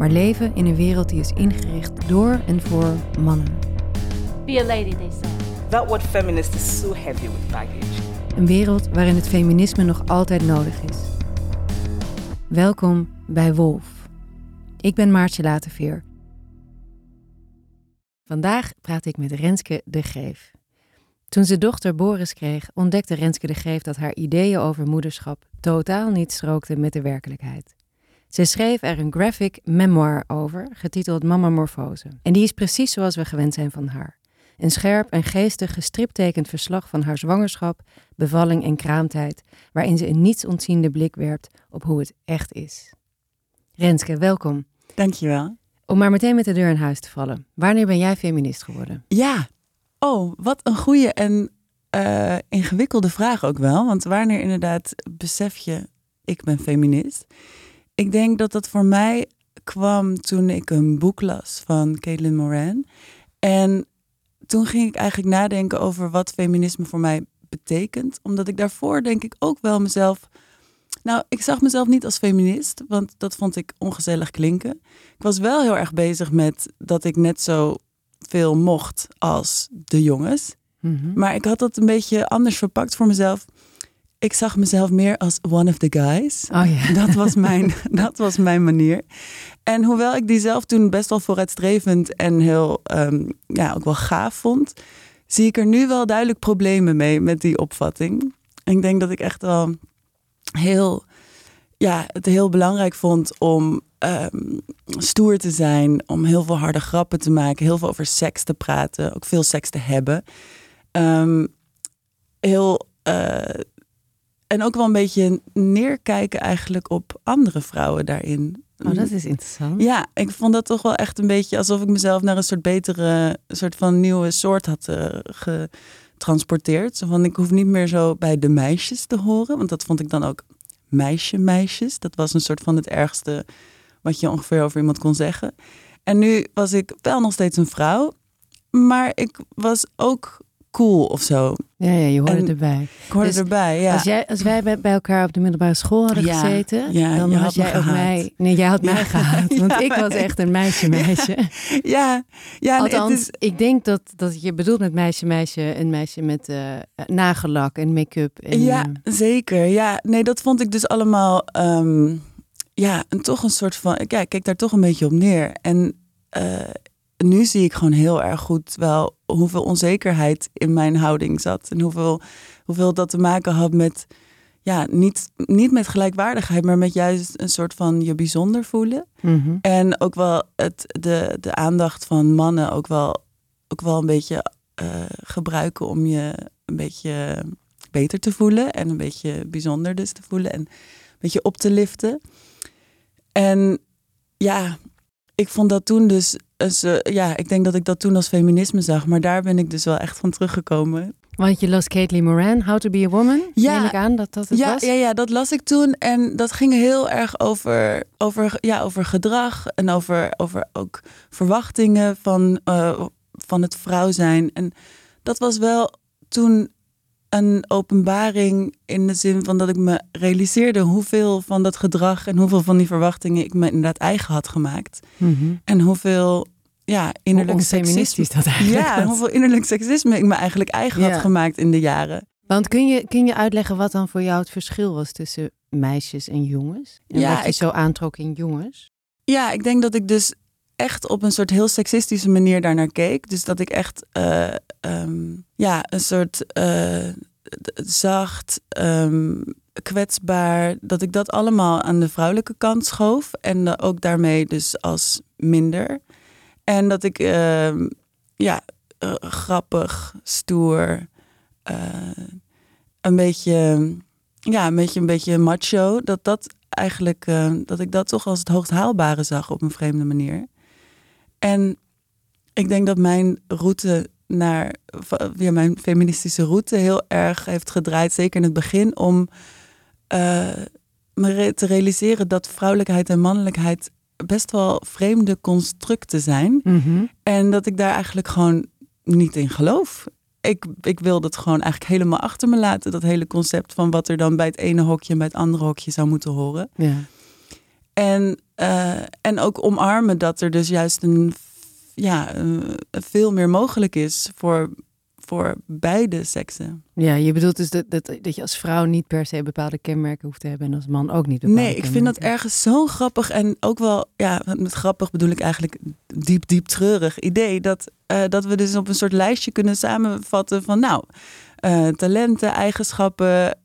maar leven in een wereld die is ingericht door en voor mannen. Be a lady, they said. That word feminist is so heavy with baggage. Een wereld waarin het feminisme nog altijd nodig is. Welkom bij Wolf. Ik ben Maartje Laterveer. Vandaag praat ik met Renske de Greef. Toen ze dochter Boris kreeg, ontdekte Renske de Greef dat haar ideeën over moederschap totaal niet strookten met de werkelijkheid. Ze schreef er een graphic memoir over, getiteld Mama Morfose. En die is precies zoals we gewend zijn van haar. Een scherp en geestig gestriptekend verslag van haar zwangerschap, bevalling en kraamtijd, waarin ze een niets ontziende blik werpt op hoe het echt is. Renske, welkom. Dankjewel. Om maar meteen met de deur in huis te vallen. Wanneer ben jij feminist geworden? Ja. Oh, wat een goede en eh, ingewikkelde vraag ook wel. Want wanneer inderdaad besef je, ik ben feminist? Ik denk dat dat voor mij kwam toen ik een boek las van Caitlin Moran. En toen ging ik eigenlijk nadenken over wat feminisme voor mij betekent. Omdat ik daarvoor denk ik ook wel mezelf... Nou, ik zag mezelf niet als feminist, want dat vond ik ongezellig klinken. Ik was wel heel erg bezig met dat ik net zo veel mocht als de jongens. Maar ik had dat een beetje anders verpakt voor mezelf. Ik zag mezelf meer als one of the guys. Oh ja. Dat was mijn, dat was mijn manier. En hoewel ik die zelf toen best wel vooruitstrevend en heel, ehm, ja, ook wel gaaf vond, zie ik er nu wel duidelijk problemen mee met die opvatting. En ik denk dat ik echt wel heel, ja, het heel belangrijk vond om ehm, stoer te zijn, om heel veel harde grappen te maken, heel veel over seks te praten, ook veel seks te hebben. Ehm, heel eh, en ook wel een beetje neerkijken eigenlijk op andere vrouwen daarin. Oh, dat is interessant. Ja, ik vond dat toch wel echt een beetje alsof ik mezelf naar een soort betere, soort van nieuwe soort had uh, getransporteerd. Zo van, ik hoef niet meer zo bij de meisjes te horen, want dat vond ik dan ook meisje meisjes. Dat was een soort van het ergste wat je ongeveer over iemand kon zeggen. En nu was ik wel nog steeds een vrouw, maar ik was ook cool of zo. Ja, ja je hoorde En erbij. Ik hoorde Dus erbij, ja. Als, jij, als wij bij, bij elkaar op de middelbare school hadden Ja, gezeten, ja, dan had jij ook mij. Nee, jij had mij Ja. gehaat. Want ik was echt een meisje, meisje. ja, ja Althans, het is, ik denk dat, dat je bedoelt met meisje, meisje, een meisje met eh nagellak en make-up. En, ja, zeker. Ja, nee, dat vond ik dus allemaal, ehm, ja, en toch een soort van, ja, ik keek daar toch een beetje op neer. En eh, nu zie ik gewoon heel erg goed wel hoeveel onzekerheid in mijn houding zat. En hoeveel, hoeveel dat te maken had met, ja, niet, niet met gelijkwaardigheid, maar met juist een soort van je bijzonder voelen. mhm. En ook wel het, de, de aandacht van mannen ook wel, ook wel een beetje eh, gebruiken om je een beetje beter te voelen. En een beetje bijzonder dus te voelen. En een beetje op te liften. En ja, ik vond dat toen dus... eh, ja, ik denk dat ik dat toen als feminisme zag. Maar daar ben ik dus wel echt van teruggekomen. Want je las Caitlin Moran, How to be a Woman. Ja. Neem ik aan dat dat het Ja, was. ja, ja, dat las ik toen. En dat ging heel erg over, over, ja, over gedrag. En over, over ook verwachtingen van, eh, van het vrouw zijn. En dat was wel toen een openbaring in de zin van dat ik me realiseerde hoeveel van dat gedrag en hoeveel van die verwachtingen ik me inderdaad eigen had gemaakt. Mhm. En hoeveel ja, Hoe innerlijk seksisme. dat eigenlijk Ja, hoeveel innerlijk seksisme ik me eigenlijk eigen Ja. had gemaakt in de jaren. Want kun je, kun je uitleggen wat dan voor jou het verschil was tussen meisjes en jongens? En Ja, wat je ik- zo aantrok in jongens? Ja, ik denk dat ik dus echt op een soort heel seksistische manier daarnaar keek. Dus dat ik echt eh, ehm, ja, een soort eh, zacht, ehm, kwetsbaar, dat ik dat allemaal aan de vrouwelijke kant schoof. En ook daarmee dus als minder. En dat ik ehm, ja, eh, grappig, stoer, een beetje, ja, een beetje, een beetje macho. Dat dat eigenlijk, dat ik dat toch als het hoogst haalbare zag op een vreemde manier. En ik denk dat mijn route naar, via mijn feministische route heel erg heeft gedraaid, zeker in het begin, om eh, me te realiseren dat vrouwelijkheid en mannelijkheid best wel vreemde constructen zijn. Mhm. En dat ik daar eigenlijk gewoon niet in geloof. Ik, ik wil dat gewoon eigenlijk helemaal achter me laten. Dat hele concept van wat er dan bij het ene hokje en bij het andere hokje zou moeten horen. Ja. En, eh, en ook omarmen dat er dus juist een, ja, veel meer mogelijk is voor, voor beide seksen. ja, je bedoelt dus dat, dat, dat je als vrouw niet per se bepaalde kenmerken hoeft te hebben en als man ook niet bepaalde Nee, ik vind dat ergens zo grappig en ook wel, ja, met grappig bedoel ik eigenlijk diep, diep treurig idee. Dat, eh, dat we dus op een soort lijstje kunnen samenvatten van, nou, eh, talenten, eigenschappen,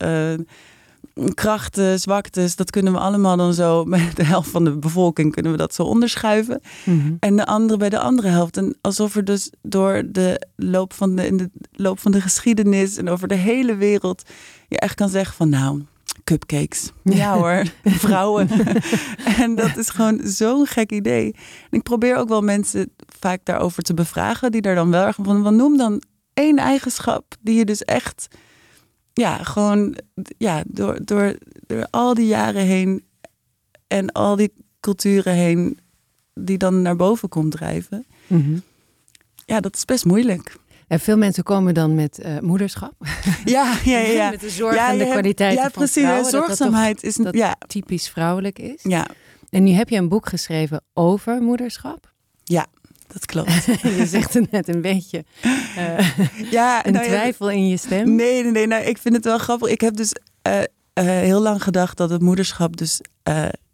krachten, zwaktes, dat kunnen we allemaal dan zo, met de helft van de bevolking kunnen we dat zo onderschuiven. Mhm. En de andere bij de andere helft. En alsof er dus door de loop van de, in de loop van de geschiedenis en over de hele wereld je echt kan zeggen van nou, cupcakes. Ja hoor, vrouwen. en dat is gewoon zo'n gek idee. En ik probeer ook wel mensen vaak daarover te bevragen, die daar dan wel erg van, van noem dan één eigenschap die je dus echt, ja, gewoon, ja, door, door, door al die jaren heen en al die culturen heen, die dan naar boven komt drijven. Mhm. Ja, dat is best moeilijk. En veel mensen komen dan met eh, moederschap. Ja, ja, ja. ja. met de zorg ja, en de kwaliteiten Ja, van precies. vrouwen, dat dat zorgzaamheid is dat ja, typisch vrouwelijk is. ja, En nu heb je een boek geschreven over moederschap. Dat klopt. je zegt het net een beetje eh, Ja, een nou twijfel in je stem. Nee, nee, nee. Nou, ik vind het wel grappig. Ik heb dus eh, eh, heel lang gedacht dat het moederschap dus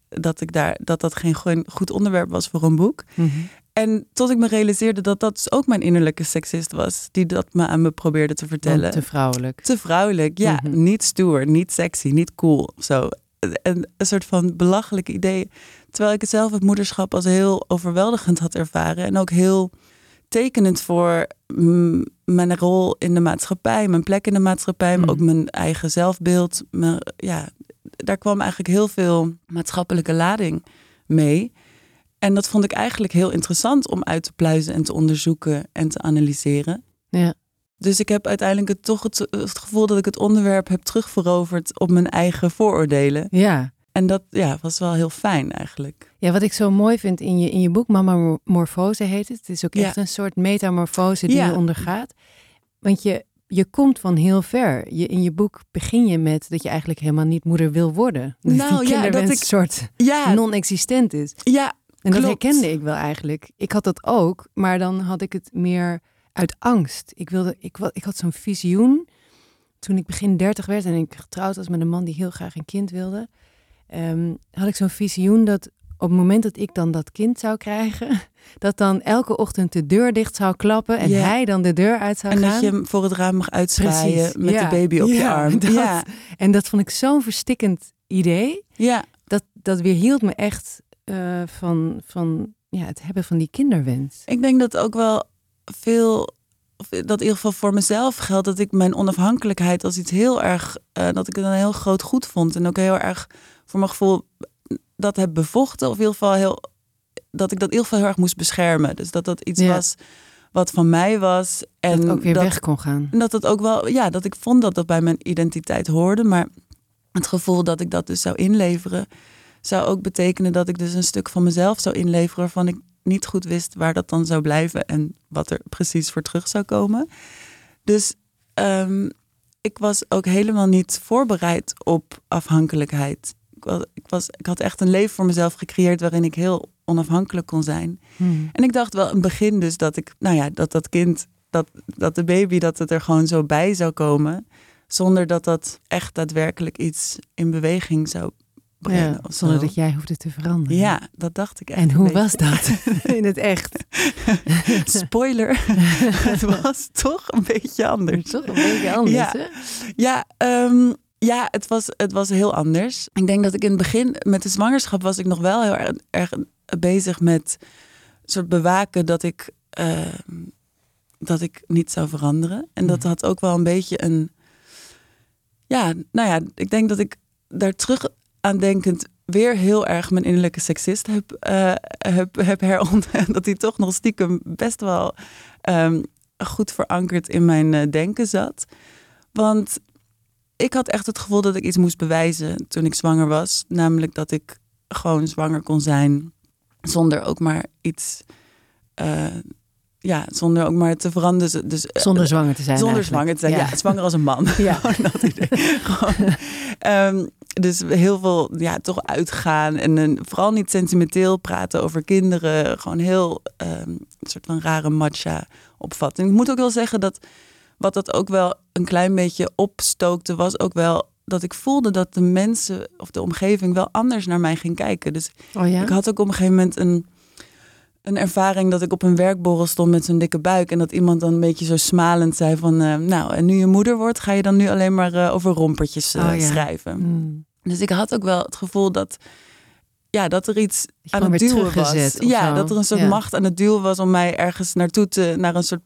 dat ik daar dat dat geen goe- goed onderwerp was voor een boek. Mhm. En tot ik me realiseerde dat dat dus ook mijn innerlijke seksist was, die dat me aan me probeerde te vertellen. Want te vrouwelijk. Te vrouwelijk, ja. Mhm. Niet stoer, niet sexy, niet cool. Zo. En een soort van belachelijk idee. Terwijl ik het zelf het moederschap als heel overweldigend had ervaren. En ook heel tekenend voor mijn rol in de maatschappij, mijn plek in de maatschappij, maar Mhm. ook mijn eigen zelfbeeld. Ja, daar kwam eigenlijk heel veel maatschappelijke lading mee. En dat vond ik eigenlijk heel interessant om uit te pluizen en te onderzoeken en te analyseren. Ja. Dus ik heb uiteindelijk het, toch het, het gevoel dat ik het onderwerp heb terugveroverd op mijn eigen vooroordelen. Ja. En dat ja, was wel heel fijn eigenlijk. ja, wat ik zo mooi vind in je, in je boek, Mama Morfose heet het. Het is ook Ja. echt een soort metamorfose die Ja. je ondergaat. Want je, je komt van heel ver. Je, in je boek begin je met dat je eigenlijk helemaal niet moeder wil worden. Dat Nou, die ja, dat ik- een soort Ja, non-existent is. ja, En dat Klopt. herkende ik wel eigenlijk. Ik had dat ook, maar dan had ik het meer uit angst. Ik, wilde, ik, ik had zo'n visioen toen ik begin dertig werd en ik getrouwd was met een man die heel graag een kind wilde. Ehm, had ik zo'n visioen dat op het moment dat ik dan dat kind zou krijgen, dat dan elke ochtend de deur dicht zou klappen en hij dan de deur uit zou en gaan. dat je hem voor het raam mag uitzwaaien Precies, met ja. de baby op je arm. dat. Ja, En dat vond ik zo'n verstikkend idee. ja, Dat, dat weerhield me echt eh, van, van ja, het hebben van die kinderwens. ik denk dat ook wel veel, of dat in ieder geval voor mezelf geldt, dat ik mijn onafhankelijkheid als iets heel erg, eh, dat ik het een heel groot goed vond. En ook heel erg voor mijn gevoel dat heb bevochten. Of in ieder geval heel, dat ik dat in ieder geval heel erg moest beschermen. Dus dat dat iets Ja. was wat van mij was. En dat ook weer dat, weg kon gaan. En dat het ook wel, ja, dat ik vond dat dat bij mijn identiteit hoorde. Maar het gevoel dat ik dat dus zou inleveren, zou ook betekenen dat ik dus een stuk van mezelf zou inleveren waarvan ik niet goed wist waar dat dan zou blijven en wat er precies voor terug zou komen. Dus ehm, ik was ook helemaal niet voorbereid op afhankelijkheid. Ik, was, ik, was, ik had echt een leven voor mezelf gecreëerd waarin ik heel onafhankelijk kon zijn. Hmm. En ik dacht wel in het begin dus dat ik, nou ja, dat dat kind, dat, dat de baby, dat het er gewoon zo bij zou komen. Zonder dat dat echt daadwerkelijk iets in beweging zou brengen. Ja, zonder zo. dat jij hoefde te veranderen. Ja, dat dacht ik echt. En een hoe was dat in het echt? Spoiler, het was toch een beetje anders. Toch een beetje anders, Ja. hè? Ja, ehm, ja het, was, het was heel anders. Ik denk dat ik in het begin met de zwangerschap was ik nog wel heel erg, erg bezig met soort bewaken dat ik, ehm, dat ik niet zou veranderen. En dat Mhm. had ook wel een beetje een. Ja, nou ja, ik denk dat ik daar terug aan denkend weer heel erg mijn innerlijke seksist heb, eh, heb, heb herontdekt. Dat hij toch nog stiekem best wel ehm, goed verankerd in mijn eh, denken zat. Want ik had echt het gevoel dat ik iets moest bewijzen toen ik zwanger was. Namelijk dat ik gewoon zwanger kon zijn zonder ook maar iets... eh, ja, zonder ook maar te veranderen. Dus, eh, Zonder zwanger te zijn zonder eigenlijk. zwanger te zijn. Ja. zwanger als een man. Ja. Dat idee. Gewoon, ehm, dus heel veel ja, toch uitgaan. En een, vooral niet sentimenteel praten over kinderen. Gewoon heel ehm, een soort van rare matcha opvatting. Ik moet ook wel zeggen dat wat dat ook wel een klein beetje opstookte, was ook wel dat ik voelde dat de mensen of de omgeving wel anders naar mij ging kijken. Dus Oh ja? ik had ook op een gegeven moment een, een ervaring dat ik op een werkborrel stond met zo'n dikke buik. En dat iemand dan een beetje zo smalend zei van... eh, nou, en nu je moeder wordt, ga je dan nu alleen maar eh, over rompertjes eh, Oh ja. schrijven. Hmm. Dus ik had ook wel het gevoel dat, ja, dat er iets aan het duwen was. Ja, zo. dat er een soort Ja. macht aan het duwen was om mij ergens naartoe te... naar een soort,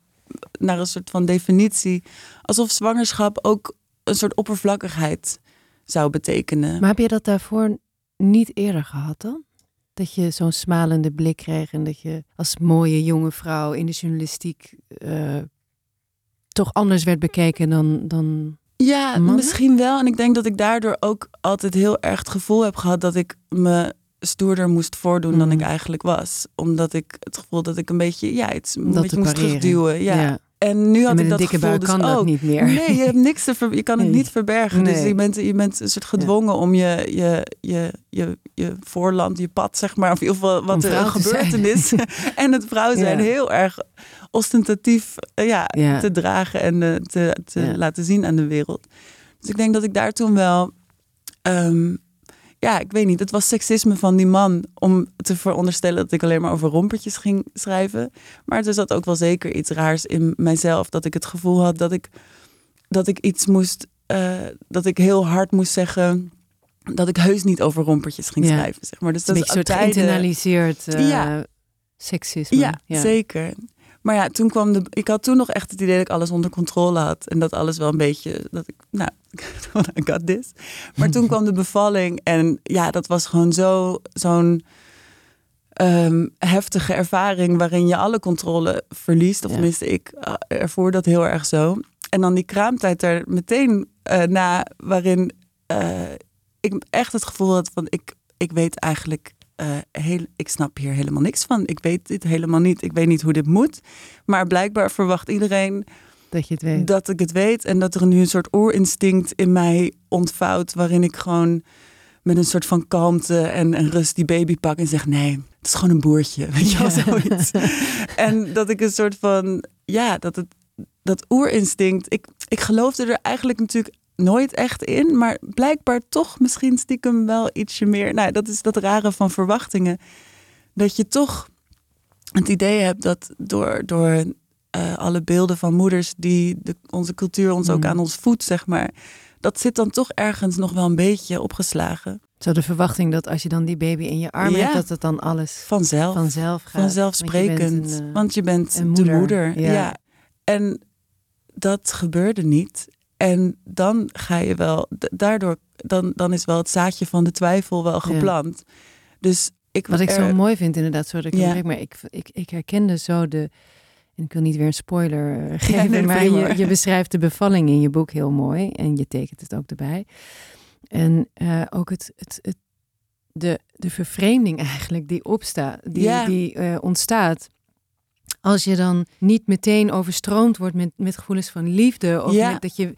naar een soort van definitie. Alsof zwangerschap ook een soort oppervlakkigheid zou betekenen. Maar heb je dat daarvoor niet eerder gehad dan? Dat je zo'n smalende blik kreeg en dat je als mooie jonge vrouw in de journalistiek eh, toch anders werd bekeken dan. dan... Ja, Mannen? misschien wel. En ik denk dat ik daardoor ook altijd heel erg het gevoel heb gehad dat ik me stoerder moest voordoen dan Mm. ik eigenlijk was. Omdat ik het gevoel dat ik een beetje, ja, iets een dat beetje moest pareren. terugduwen. Ja. Ja. En nu had En ik dat dikke gevoel dus kan dat ook. niet meer. Nee, je hebt niks te ver, je kan het niet verbergen. Dus Nee. je bent, je bent een soort gedwongen om je, je, je, je, je voorland, je pad, zeg maar, of in ieder geval wat er een gebeurtenis en het vrouw zijn Ja. heel erg ostentatief eh, ja, Ja. te dragen en eh, te, te laten zien aan de wereld. Dus ik denk dat ik daar toen wel, ehm, ja, ik weet niet, het was seksisme van die man om te veronderstellen dat ik alleen maar over rompertjes ging schrijven. Maar er zat ook wel zeker iets raars in mijzelf, dat ik het gevoel had dat ik, dat ik iets moest, eh, dat ik heel hard moest zeggen dat ik heus niet over rompertjes ging Ja. schrijven, zeg maar. Dus een dat beetje is soort geïnternaliseerd eh, Ja. seksisme. ja, zeker. Maar ja, toen kwam de. Ik had toen nog echt het idee dat ik alles onder controle had. En dat alles wel een beetje. Dat ik. Nou, I got this. Maar toen kwam de bevalling. En ja, dat was gewoon zo. Zo'n. ehm, heftige ervaring waarin je alle controle verliest. Of Ja. tenminste, ik eh, ervoer dat heel erg zo. En dan die kraamtijd er meteen eh, na, waarin eh, ik echt het gevoel had van ik, ik weet eigenlijk eh, heel, ik snap hier helemaal niks van. Ik weet dit helemaal niet. Ik weet niet hoe dit moet. Maar blijkbaar verwacht iedereen Dat je het weet. dat ik het weet. En dat er nu een soort oorinstinct in mij ontvouwt. Waarin ik gewoon met een soort van kalmte en, en rust die baby pak en zeg: nee, het is gewoon een boertje. Weet je wel, Ja. zoiets. en dat ik een soort van, ja, dat het, dat oerinstinct. Ik, ik geloofde er eigenlijk natuurlijk nooit echt in, maar blijkbaar toch misschien stiekem wel ietsje meer. Nou, dat is dat rare van verwachtingen. Dat je toch het idee hebt dat door, door eh, alle beelden van moeders die de, onze cultuur ons ook Mm. aan ons voedt, zeg maar. Dat zit dan toch ergens nog wel een beetje opgeslagen. Zo de verwachting dat als je dan die baby in je armen Ja. hebt, dat het dan alles Vanzelf. vanzelf gaat. Vanzelfsprekend. Want je bent een, eh, Want je bent moeder. de moeder. Ja. Ja. En dat gebeurde niet. En dan ga je wel, daardoor, dan, dan is wel het zaadje van de twijfel wel geplant. Dus ik Wat ik zo mooi vind inderdaad, sorry dat ik Ja. maar ik, ik, ik herkende zo de, en ik wil niet weer een spoiler eh, geven, nee, maar je, je beschrijft de bevalling in je boek heel mooi en je tekent het ook erbij. En eh, ook het, het, het, de, de vervreemding eigenlijk die opstaat, die, Ja. die eh, ontstaat. Als je dan niet meteen overstroomd wordt met, met gevoelens van liefde. Of Ja. met dat je. Ik,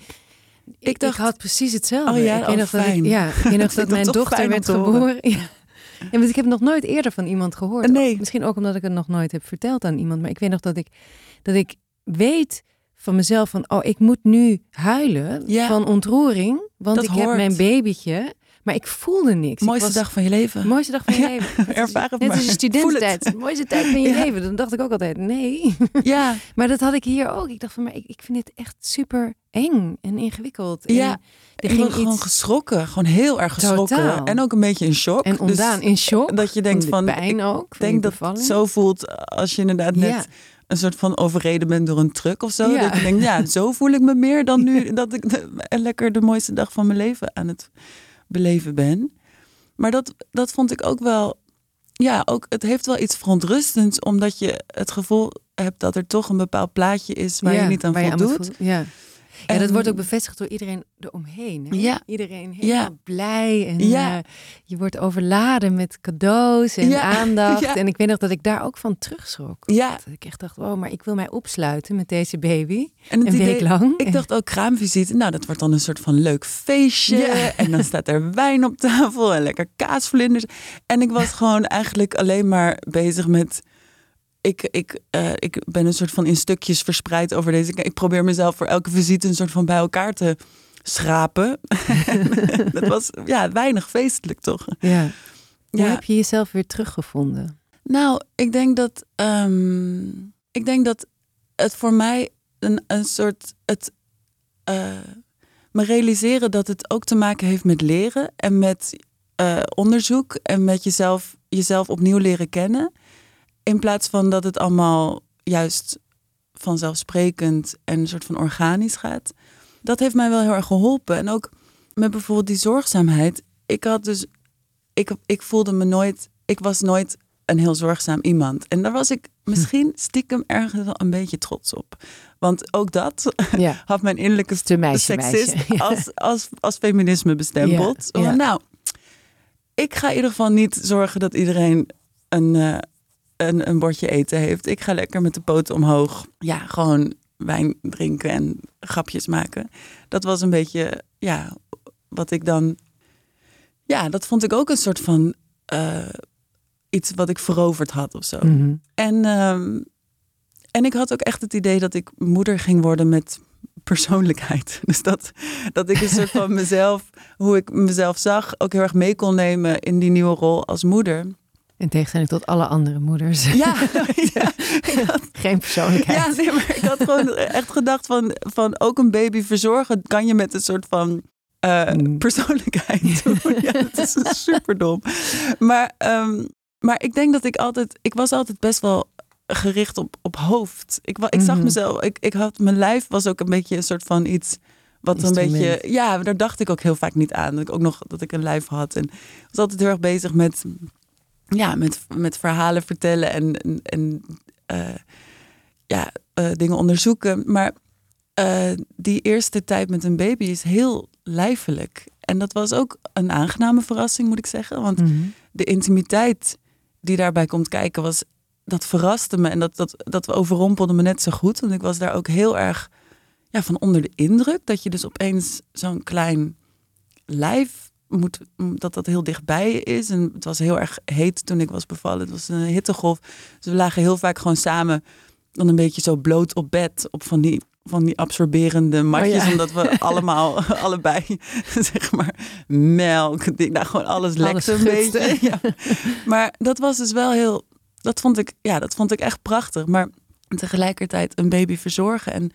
ik, dacht- had precies hetzelfde. Oh ja, ik weet oh, nog dat ik, ja, ik dat dat mijn dochter werd geboren. Ja. Ja, want ik heb nog nooit eerder van iemand gehoord. Nee. Misschien ook omdat ik het nog nooit heb verteld aan iemand. Maar ik weet nog dat ik, dat ik weet van mezelf van... oh, ik moet nu huilen Ja. van ontroering. Want Dat ik heb mijn babytje. Maar ik voelde niks. Ik mooiste was- dag van je leven. Mooiste dag van je Ja, leven. ervaar het Net maar. als je studententijd. mooiste tijd van je Ja. leven. Dan dacht ik ook altijd, nee. Ja, Maar dat had ik hier ook. Ik dacht van, maar ik, ik vind dit echt super eng en ingewikkeld. En Ja, er ik ging gewoon iets... geschrokken. Gewoon heel erg geschrokken. Totaal. En ook een beetje in shock. En Dus in shock. dat je denkt de van, pijn ik ook. van denk dat het zo voelt als je inderdaad net Ja. een soort van overreden bent door een truck of zo. Ja. Dat je denkt, ja, zo voel ik me meer dan nu dat ik de- lekker de mooiste dag van mijn leven aan het beleven ben. Maar dat, dat vond ik ook wel. Ja, ook, het heeft wel iets verontrustends, omdat je het gevoel hebt dat er toch een bepaald plaatje is waar je niet aan voldoet. vo- ja. Ja, En- dat wordt ook bevestigd door iedereen eromheen. Hè? Ja. Iedereen helemaal Ja. blij. En Ja. eh, je wordt overladen met cadeaus en aandacht. En ik weet nog dat ik daar ook van terugschrok. Ja, Dat ik echt dacht, oh, maar ik wil mij opsluiten met deze baby. en Een idee, week lang. Ik En- dacht ook kraamvisite, nou dat wordt dan een soort van leuk feestje. En dan staat er wijn op tafel en lekker kaasvlinders. En ik was gewoon eigenlijk alleen maar bezig met... Ik, ik, eh, ik ben een soort van in stukjes verspreid over deze... Ik probeer mezelf voor elke visite een soort van bij elkaar te schrapen. dat was ja, weinig feestelijk toch? Ja. Hoe Ja. heb je jezelf weer teruggevonden? Nou, ik denk dat. ehm, ik denk dat het voor mij een, een soort. Het, eh, me realiseren dat het ook te maken heeft met leren en met eh, onderzoek en met jezelf, jezelf opnieuw leren kennen. In plaats van dat het allemaal juist vanzelfsprekend en een soort van organisch gaat. Dat heeft mij wel heel erg geholpen. En ook met bijvoorbeeld die zorgzaamheid. Ik had dus. Ik, ik voelde me nooit. Ik was nooit een heel zorgzaam iemand. En daar was ik misschien stiekem ergens wel een beetje trots op. Want ook dat Ja. had mijn innerlijke meisje, seksist meisje. Ja. als, als, als feminisme bestempeld. Ja. Nou, ik ga in ieder geval niet zorgen dat iedereen een, eh, een, een bordje eten heeft. Ik ga lekker met de poten omhoog. Ja, gewoon wijn drinken en grapjes maken. Dat was een beetje, ja, wat ik dan... Ja, dat vond ik ook een soort van... eh, iets wat ik veroverd had of zo. Mhm. En, ehm, en ik had ook echt het idee dat ik moeder ging worden met persoonlijkheid. Dus dat, dat ik een soort van mezelf, hoe ik mezelf zag, ook heel erg mee kon nemen in die nieuwe rol als moeder. In tegenstelling tot alle andere moeders. Ja, ja, Geen persoonlijkheid. ja nee, maar ik had gewoon echt gedacht van, van ook een baby verzorgen kan je met een soort van eh, Mm. persoonlijkheid doen. Ja, dat is super dom. Maar, ehm, maar ik denk dat ik altijd, ik was altijd best wel gericht op, op hoofd. Ik, ik zag Mhm. mezelf, ik, ik had, mijn lijf was ook een beetje een soort van iets wat een beetje, ja, daar dacht ik ook heel vaak niet aan. Dat ik ook nog dat ik een lijf had. En was altijd heel erg bezig met, ja, met, met verhalen vertellen en, en, en eh, ja, eh, dingen onderzoeken. Maar eh, die eerste tijd met een baby is heel lijfelijk. En dat was ook een aangename verrassing, moet ik zeggen. Want Mhm. de intimiteit die daarbij komt kijken, was, dat verraste me. En dat, dat, dat overrompelde me net zo goed. Want ik was daar ook heel erg ja, van onder de indruk. Dat je dus opeens zo'n klein lijf moet, dat dat heel dichtbij is. En het was heel erg heet toen ik was bevallen. Het was een hittegolf. Dus we lagen heel vaak gewoon samen dan een beetje zo bloot op bed. Op van die, van die absorberende matjes. Oh ja. Omdat we allemaal, allebei, zeg maar, melk. ding, Nou, gewoon alles lekte een beetje. Ja. Maar dat was dus wel heel, dat vond ik, ja, dat vond ik echt prachtig. Maar tegelijkertijd een baby verzorgen en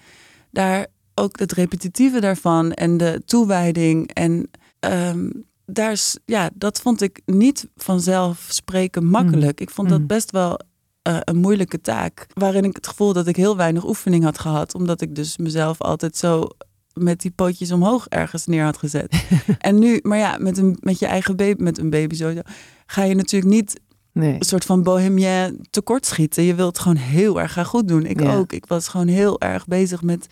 daar ook het repetitieve daarvan en de toewijding en ehm, daar is, ja, dat vond ik niet vanzelf spreken makkelijk. Ik vond dat Mm. best wel eh, een moeilijke taak, waarin ik het gevoel dat ik heel weinig oefening had gehad, omdat ik dus mezelf altijd zo met die pootjes omhoog ergens neer had gezet. en nu, maar ja, met, een, met je eigen baby, met een baby sowieso, ga je natuurlijk niet Nee. een soort van bohemien tekortschieten. Je wilt gewoon heel erg gaan goed doen. Ik Ja. ook. Ik was gewoon heel erg bezig met,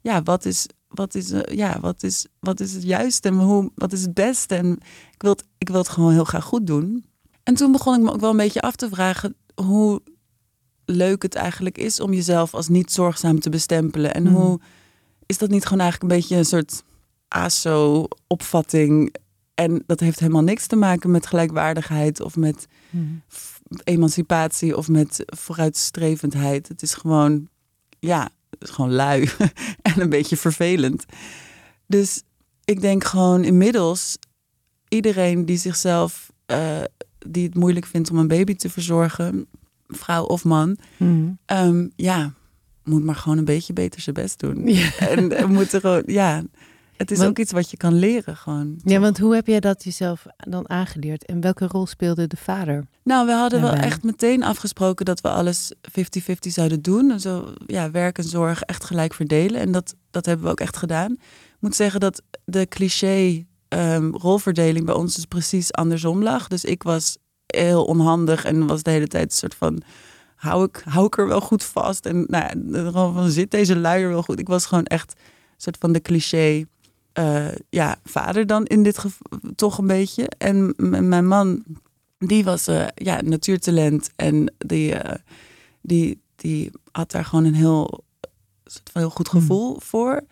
ja, wat is, wat is, eh, ja, wat is, wat is het juiste en hoe, wat is het beste? En ik wil, het, ik wil het gewoon heel graag goed doen. En toen begon ik me ook wel een beetje af te vragen hoe leuk het eigenlijk is om jezelf als niet zorgzaam te bestempelen. En Mhm. hoe is dat niet gewoon eigenlijk een beetje een soort ASO-opvatting? En dat heeft helemaal niks te maken met gelijkwaardigheid of met f- emancipatie of met vooruitstrevendheid. Het is gewoon, ja, gewoon lui en een beetje vervelend. Dus ik denk gewoon inmiddels, iedereen die zichzelf, eh, die het moeilijk vindt om een baby te verzorgen, vrouw of man, Mhm. ehm, ja, moet maar gewoon een beetje beter zijn best doen. Ja. En we moeten gewoon, ja, het is Want- ook iets wat je kan leren gewoon. Ja, want hoe heb jij dat jezelf dan aangeleerd? En welke rol speelde de vader? Nou, we hadden wel echt meteen afgesproken dat we alles 50-50 zouden doen. En zo, ja, werk en zorg echt gelijk verdelen. En dat, dat hebben we ook echt gedaan. Ik moet zeggen dat de cliché ehm, rolverdeling bij ons dus precies andersom lag. Dus ik was heel onhandig en was de hele tijd een soort van hou ik, hou ik er wel goed vast en nou ja, gewoon van zit deze luier wel goed. Ik was gewoon echt een soort van de cliché eh, ja, vader dan in dit geval toch een beetje. En mijn man, die was eh, ja, natuurtalent en die, eh, die, die had daar gewoon een heel, soort van heel goed gevoel voor.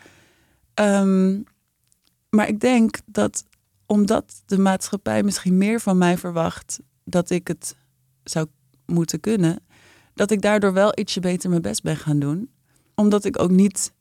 Ehm, maar ik denk dat omdat de maatschappij misschien meer van mij verwacht dat ik het zou moeten kunnen, dat ik daardoor wel ietsje beter mijn best ben gaan doen. Omdat ik ook niet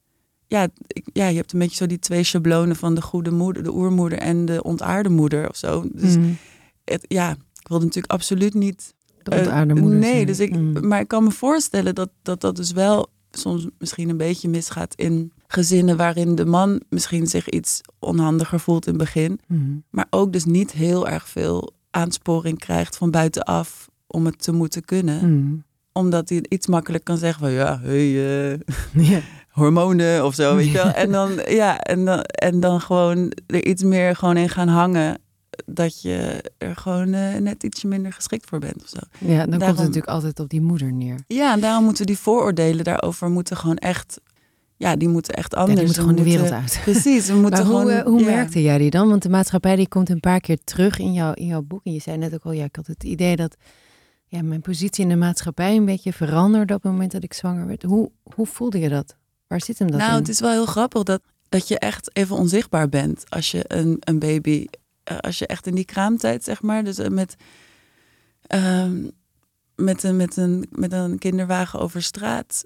ja, ik, ja, je hebt een beetje zo die twee schablonen van de goede moeder, de oermoeder en de ontaarde moeder of zo. Dus Mm. het, ja, ik wilde natuurlijk absoluut niet. De eh, ontaarde moeder nee, zijn. dus ik, Mm. maar ik kan me voorstellen dat, dat dat dus wel soms misschien een beetje misgaat in gezinnen waarin de man misschien zich iets onhandiger voelt in het begin, Mm. maar ook dus niet heel erg veel aansporing krijgt van buitenaf om het te moeten kunnen. Omdat hij iets makkelijk kan zeggen van ja, hey, eh, Ja. Hormonen of zo, weet je wel. En dan, ja, en dan, en dan gewoon er iets meer gewoon in gaan hangen. Dat je er gewoon eh, net ietsje minder geschikt voor bent of zo. ja, dan komt het natuurlijk altijd op die moeder neer. Ja, en daarom moeten die vooroordelen daarover moeten gewoon echt... Ja, die moeten echt Ja, anders. die moet We gewoon de wereld moeten- uit. Precies, we moeten hoe, gewoon... eh, hoe ja. merkte jij die dan? Want de maatschappij die komt een paar keer terug in, jouw in jouw boek. En je zei net ook al, ja, ik had het idee dat ja, mijn positie in de maatschappij een beetje veranderde op het moment dat ik zwanger werd. Hoe, hoe voelde je dat? Waar zit hem dat Nou, in? het is wel heel grappig dat, dat je echt even onzichtbaar bent als je een, een baby, eh, als je echt in die kraamtijd, zeg maar, dus eh, met, ehm, met, een, met, een, met een kinderwagen over straat.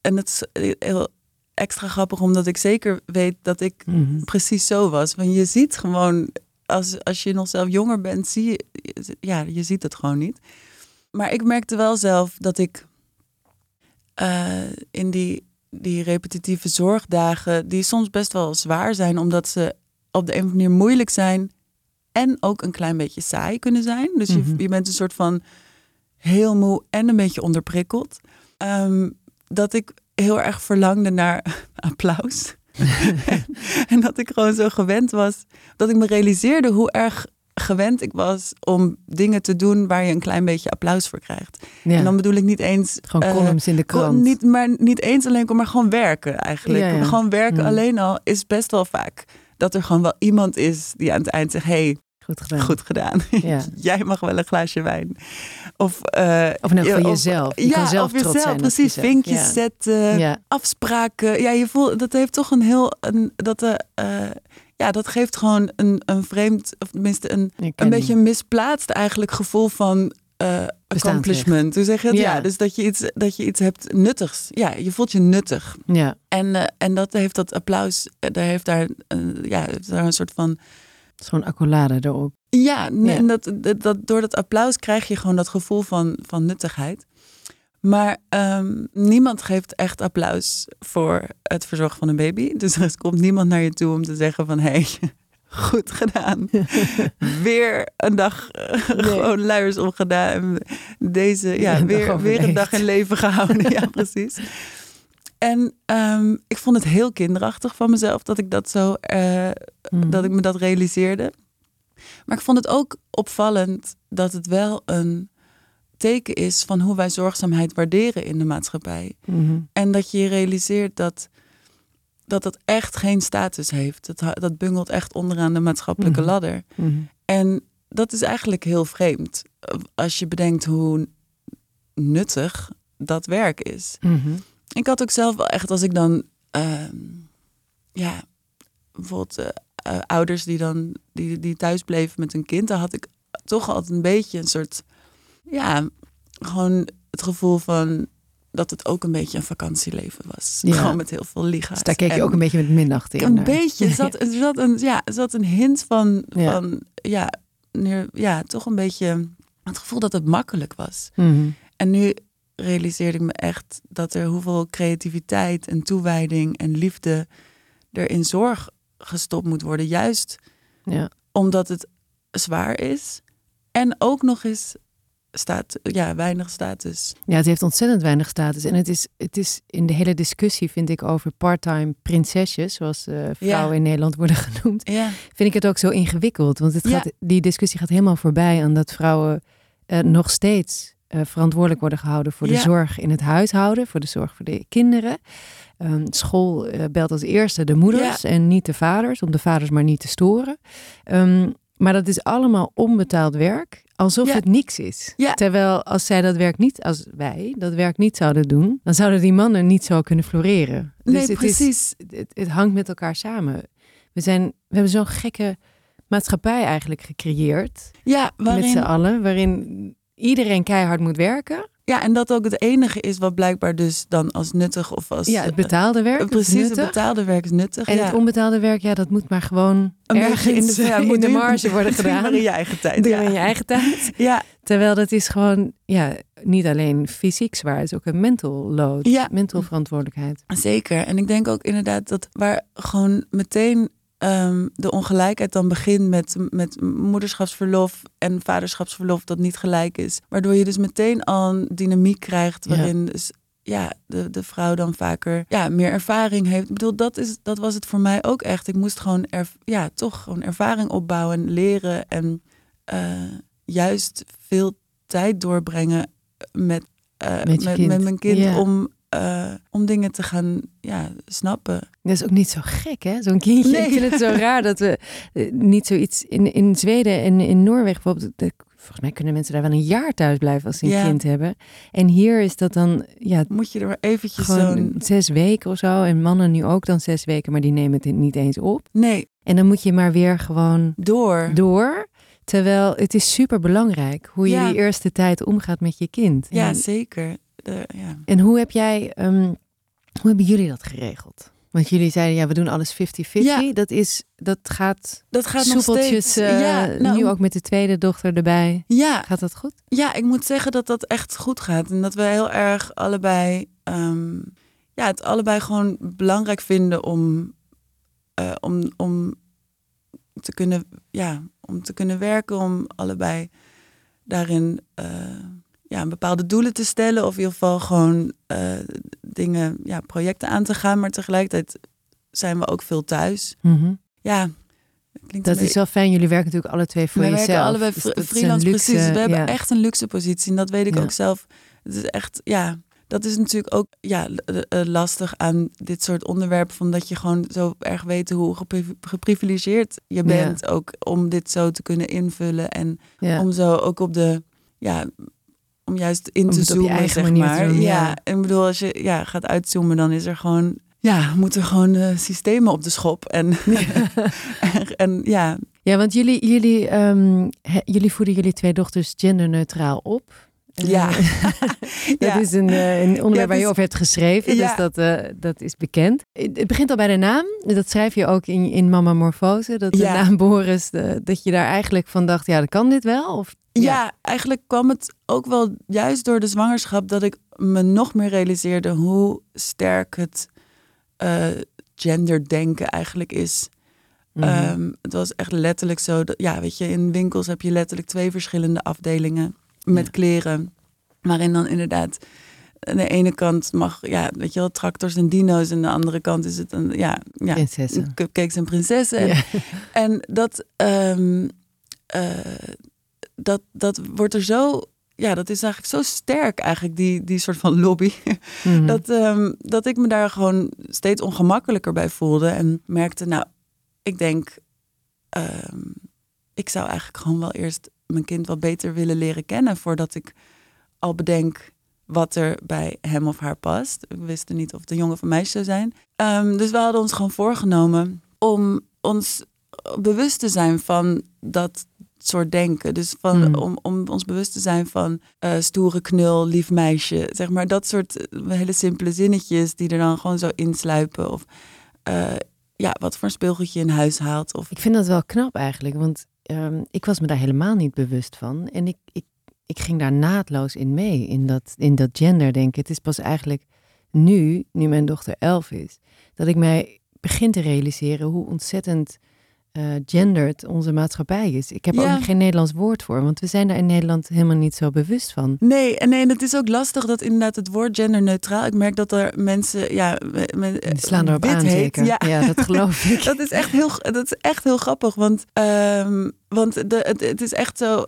En het is heel extra grappig, omdat ik zeker weet dat ik Mhm. precies zo was. Want je ziet gewoon, als, als je nog zelf jonger bent, zie je, ja, je ziet het gewoon niet. Maar ik merkte wel zelf dat ik eh, in die, die repetitieve zorgdagen, die soms best wel zwaar zijn, omdat ze op de een of andere manier moeilijk zijn en ook een klein beetje saai kunnen zijn. Dus Mhm. je, je bent een soort van heel moe en een beetje onderprikkeld. Ehm, dat ik heel erg verlangde naar applaus. en dat ik gewoon zo gewend was. Dat ik me realiseerde hoe erg gewend ik was om dingen te doen waar je een klein beetje applaus voor krijgt. ja. En dan bedoel ik niet eens. Gewoon eh, columns in de krant. niet, maar niet eens alleen, maar gewoon werken eigenlijk. Ja, ja. Gewoon werken Mm. alleen al is best wel vaak dat er gewoon wel iemand is die aan het eind zegt: hey, Goed gedaan. goed gedaan. Ja. Jij mag wel een glaasje wijn. Of, eh, Of in elk geval ja, jezelf. Je ja, kan zelf of trots jezelf, zijn op precies. jezelf. Vinkjes Ja. zetten, Ja. afspraken. Ja, je voelt dat heeft toch een heel. Een, dat, eh, ja, dat geeft gewoon een, een vreemd, of tenminste een, een beetje een misplaatst eigenlijk gevoel van eh, accomplishment. Hoe zeg je het? Ja. Ja. dus dat je, iets, dat je iets hebt nuttigs. Ja, je voelt je nuttig. Ja, En, eh, en dat heeft dat applaus, eh, daar heeft daar, ja, heeft daar een soort van. zo'n accolade erop. Ja, Ja. en dat, dat, dat, door dat applaus krijg je gewoon dat gevoel van, van nuttigheid. Maar ehm, niemand geeft echt applaus voor het verzorgen van een baby. Dus er komt niemand naar je toe om te zeggen van... hé, hey, goed gedaan. weer een dag eh, gewoon luiers opgedaan. Deze, ja, weer, weer een dag in leven gehouden. ja, precies. En ehm, ik vond het heel kinderachtig van mezelf dat ik dat zo... eh, Mhm. dat ik me dat realiseerde. Maar ik vond het ook opvallend dat het wel een teken is van hoe wij zorgzaamheid waarderen in de maatschappij. Mhm. En dat je je realiseert dat dat, dat echt geen status heeft. Dat, dat bungelt echt onderaan de maatschappelijke Mhm. ladder. Mhm. En dat is eigenlijk heel vreemd als je bedenkt hoe nuttig dat werk is. Ik had ook zelf wel echt, als ik dan, ehm, ja, bijvoorbeeld eh, eh, ouders die dan die, die thuis bleven met hun kind, dan had ik toch altijd een beetje een soort, ja, gewoon het gevoel van dat het ook een beetje een vakantieleven was. Ja. Gewoon met heel veel licha's. Dus daar keek je En ook een beetje met minachting Een naar. beetje. Er zat, er zat een, ja, er zat een hint van, Ja. van ja, neer- ja, toch een beetje het gevoel dat het makkelijk was. Mhm. En nu realiseerde ik me echt dat er hoeveel creativiteit en toewijding en liefde er in zorg gestopt moet worden. Juist Ja. omdat het zwaar is. En ook nog eens staat, ja, weinig status. Ja, het heeft ontzettend weinig status. En het is, het is in de hele discussie, vind ik, over part-time prinsesjes, zoals eh, vrouwen Ja. in Nederland worden genoemd, Ja, vind ik het ook zo ingewikkeld. Want het Ja. gaat, die discussie gaat helemaal voorbij aan dat vrouwen eh, nog steeds eh, verantwoordelijk worden gehouden voor de zorg in het huishouden, voor de zorg voor de kinderen. Ehm, school belt als eerste de moeders en niet de vaders, om de vaders maar niet te storen. Ehm, maar dat is allemaal onbetaald werk, alsof Ja. het niks is. Ja. Terwijl als zij dat werk niet, als wij dat werk niet zouden doen, dan zouden die mannen niet zo kunnen floreren. nee, het is- precies. het, het hangt met elkaar samen. We, zijn, we hebben zo'n gekke maatschappij eigenlijk gecreëerd ja, met waarin, z'n allen, waarin iedereen keihard moet werken. Ja, en dat ook het enige is wat blijkbaar dus dan als nuttig of als... Ja, het betaalde werk. Precies, het betaalde werk is nuttig. En ja. het onbetaalde werk, ja, dat moet maar gewoon Een ergens in de, ja, in de marge worden gedaan. maar in je eigen tijd. Doe ja. in je eigen tijd. Ja, Terwijl dat is gewoon, ja, niet alleen fysiek zwaar, het is ook een mental load, Ja. mental verantwoordelijkheid. Zeker. En ik denk ook inderdaad dat waar gewoon meteen ehm, de ongelijkheid dan begint met, met moederschapsverlof en vaderschapsverlof dat niet gelijk is. Waardoor je dus meteen al een dynamiek krijgt Ja. waarin dus, ja, de, de vrouw dan vaker ja, meer ervaring heeft. Ik bedoel, dat, is, dat was het voor mij ook echt. Ik moest gewoon er, ja, toch gewoon ervaring opbouwen en leren en eh, juist veel tijd doorbrengen met, eh, Met met, mijn kind Ja. om, eh, om dingen te gaan ja, snappen. Dat is ook niet zo gek, hè? Zo'n kindje. Nee. Ik vind het zo raar dat we eh, niet zoiets... In, in Zweden en in Noorwegen bijvoorbeeld... de- volgens mij kunnen mensen daar wel een jaar thuis blijven als ze een Ja. kind hebben. En hier is dat dan ja, Moet je er maar eventjes zo'n... zes weken of zo. En mannen nu ook dan zes weken, maar die nemen het niet eens op. Nee, En dan moet je maar weer gewoon door. door. Terwijl het is super belangrijk hoe je Ja. die eerste tijd omgaat met je kind. Ja, En, zeker. De, ja. en hoe heb jij, ehm, hoe hebben jullie dat geregeld? Want jullie zeiden, ja, we doen alles 50-50. Ja. Dat, is, dat gaat Dat gaat nog soepeltjes, steeds. eh, ja, nou, nu ook met de tweede dochter erbij. Ja, Gaat dat goed? ja, ik moet zeggen dat dat echt goed gaat. En dat we heel erg allebei... ehm, ja, het allebei gewoon belangrijk vinden om... eh, om, om te kunnen, ja, om te kunnen werken, om allebei daarin eh, ja, bepaalde doelen te stellen. Of in ieder geval gewoon eh, dingen, ja, projecten aan te gaan. Maar tegelijkertijd zijn we ook veel thuis. Ja, klinkt Dat is wel fijn. Jullie werken natuurlijk alle twee voor we jezelf. werken allebei Dus freelance, luxe, precies. We hebben ja. echt een luxe positie. En dat weet ik Ja. ook zelf. Het is echt, ja, dat is natuurlijk ook ja, eh, lastig aan dit soort onderwerpen. Van dat je gewoon zo erg weet hoe gepri- geprivilegeerd je bent. Ook om dit zo te kunnen invullen. En Ja. om zo ook op de, ja, om juist in Om te zoomen, zeg maar. doen, ja. ja. en ik bedoel, als je ja, gaat uitzoomen, dan is er gewoon, ja, moeten gewoon eh, systemen op de schop. En, en, en ja, Ja, want jullie, jullie, he- jullie voeden jullie twee dochters genderneutraal op. Eh, Ja. dat Ja. is een, eh, een onderwerp Ja, waar je dus- over hebt geschreven, Ja. dus dat, eh, dat is bekend. Het begint al bij de naam. Dat schrijf je ook in, in Mama Morfose. Dat de naam Boris, de- dat je daar eigenlijk van dacht, ja, dat kan dit wel? Of, Ja. eigenlijk kwam het ook wel juist door de zwangerschap dat ik me nog meer realiseerde hoe sterk het eh, genderdenken eigenlijk is. Mhm. Ehm, het was echt letterlijk zo. Dat, ja, weet je, in winkels heb je letterlijk twee verschillende afdelingen met Ja. kleren. Waarin dan inderdaad aan de ene kant mag, ja, weet je wel, tractors en dino's. En aan de andere kant is het een, ja, ja Prinsessen. cupcakes en prinsessen. En, Ja. en dat, ehm, eh, dat, dat wordt er zo, ja, dat is eigenlijk zo sterk eigenlijk, die, die soort van lobby. Mhm. Dat, ehm, dat ik me daar gewoon steeds ongemakkelijker bij voelde. En merkte, nou, ik denk, ehm, ik zou eigenlijk gewoon wel eerst mijn kind wat beter willen leren kennen voordat ik al bedenk wat er bij hem of haar past. We wisten niet of het een jongen of een meisje zou zijn. Ehm, dus we hadden ons gewoon voorgenomen om ons bewust te zijn van dat soort denken. Dus van, Mm. om, om ons bewust te zijn van eh, stoere knul, lief meisje. Zeg maar dat soort eh, hele simpele zinnetjes die er dan gewoon zo insluipen. Of eh, ja, wat voor een speelgoedje je in huis haalt. Of Ik vind dat wel knap eigenlijk, want ehm, ik was me daar helemaal niet bewust van. En ik, ik, ik ging daar naadloos in mee, in dat, in dat genderdenken. Het is pas eigenlijk nu, nu mijn dochter elf is, dat ik mij begin te realiseren hoe ontzettend gendered onze maatschappij is. Ik heb Ja. ook geen Nederlands woord voor, want we zijn daar in Nederland helemaal niet zo bewust van. Nee, en nee, en het is ook lastig dat inderdaad het woord genderneutraal. Ik merk dat er mensen, ja, me- me- Die slaan erop aan, heet. zeker. Ja. Ja. dat geloof ik. Dat is echt heel, dat is echt heel grappig. Want, ehm, want de, het, het is echt zo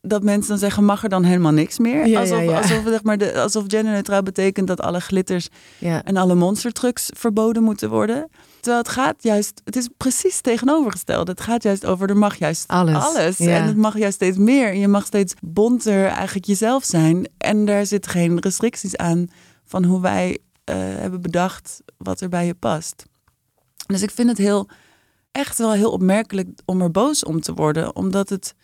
dat mensen dan zeggen: mag er dan helemaal niks meer? Ja, alsof, ja, ja. Alsof, zeg maar, de, alsof genderneutraal betekent dat alle glitters en alle monstertrucks verboden moeten worden. Terwijl het gaat juist, het is precies tegenovergesteld. Het gaat juist over er mag juist Alles, ja. En het mag juist steeds meer. En je mag steeds bonter eigenlijk jezelf zijn. En daar zitten geen restricties aan van hoe wij eh, hebben bedacht wat er bij je past. Dus ik vind het heel, echt wel heel opmerkelijk om er boos om te worden. Omdat het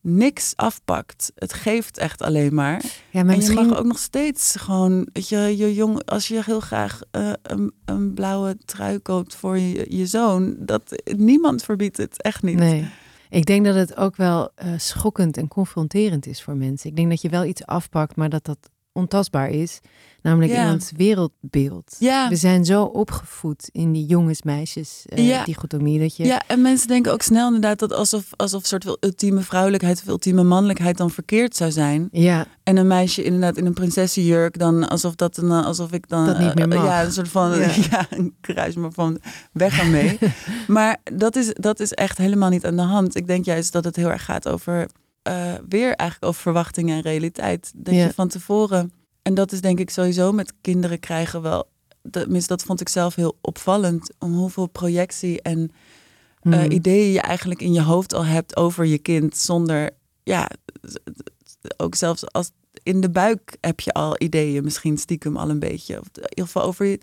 niks afpakt. Het geeft echt alleen maar. Ja, maar En je misschien mag ook nog steeds gewoon, weet je, je jong, als je heel graag eh, een, een blauwe trui koopt voor je, je zoon, dat niemand verbiedt het, echt niet. Nee. Ik denk dat het ook wel eh, schokkend en confronterend is voor mensen. Ik denk dat je wel iets afpakt, maar dat dat ontastbaar is. Namelijk Ja. iemands wereldbeeld. Ja. We zijn zo opgevoed in die jongens-meisjes eh, Ja. dichotomie dat je... Ja, en mensen denken ook snel inderdaad dat alsof, alsof soort van ultieme vrouwelijkheid of ultieme mannelijkheid dan verkeerd zou zijn. Ja, En een meisje inderdaad in een prinsessenjurk, dan alsof dat een, eh, alsof ik dan Dat niet meer eh, mag. ja, een soort van Ja. ja. een kruis maar van weg ermee. maar dat is, dat is echt helemaal niet aan de hand. Ik denk juist dat het heel erg gaat over eh, weer eigenlijk over verwachtingen en realiteit. Dat Ja. je van tevoren en dat is denk ik sowieso met kinderen krijgen wel. Tenminste, dat vond ik zelf heel opvallend. Om hoeveel projectie en eh, Hmm. ideeën je eigenlijk in je hoofd al hebt over je kind. Zonder, ja, ook zelfs als in de buik heb je al ideeën, misschien stiekem al een beetje. Of in ieder geval over, je,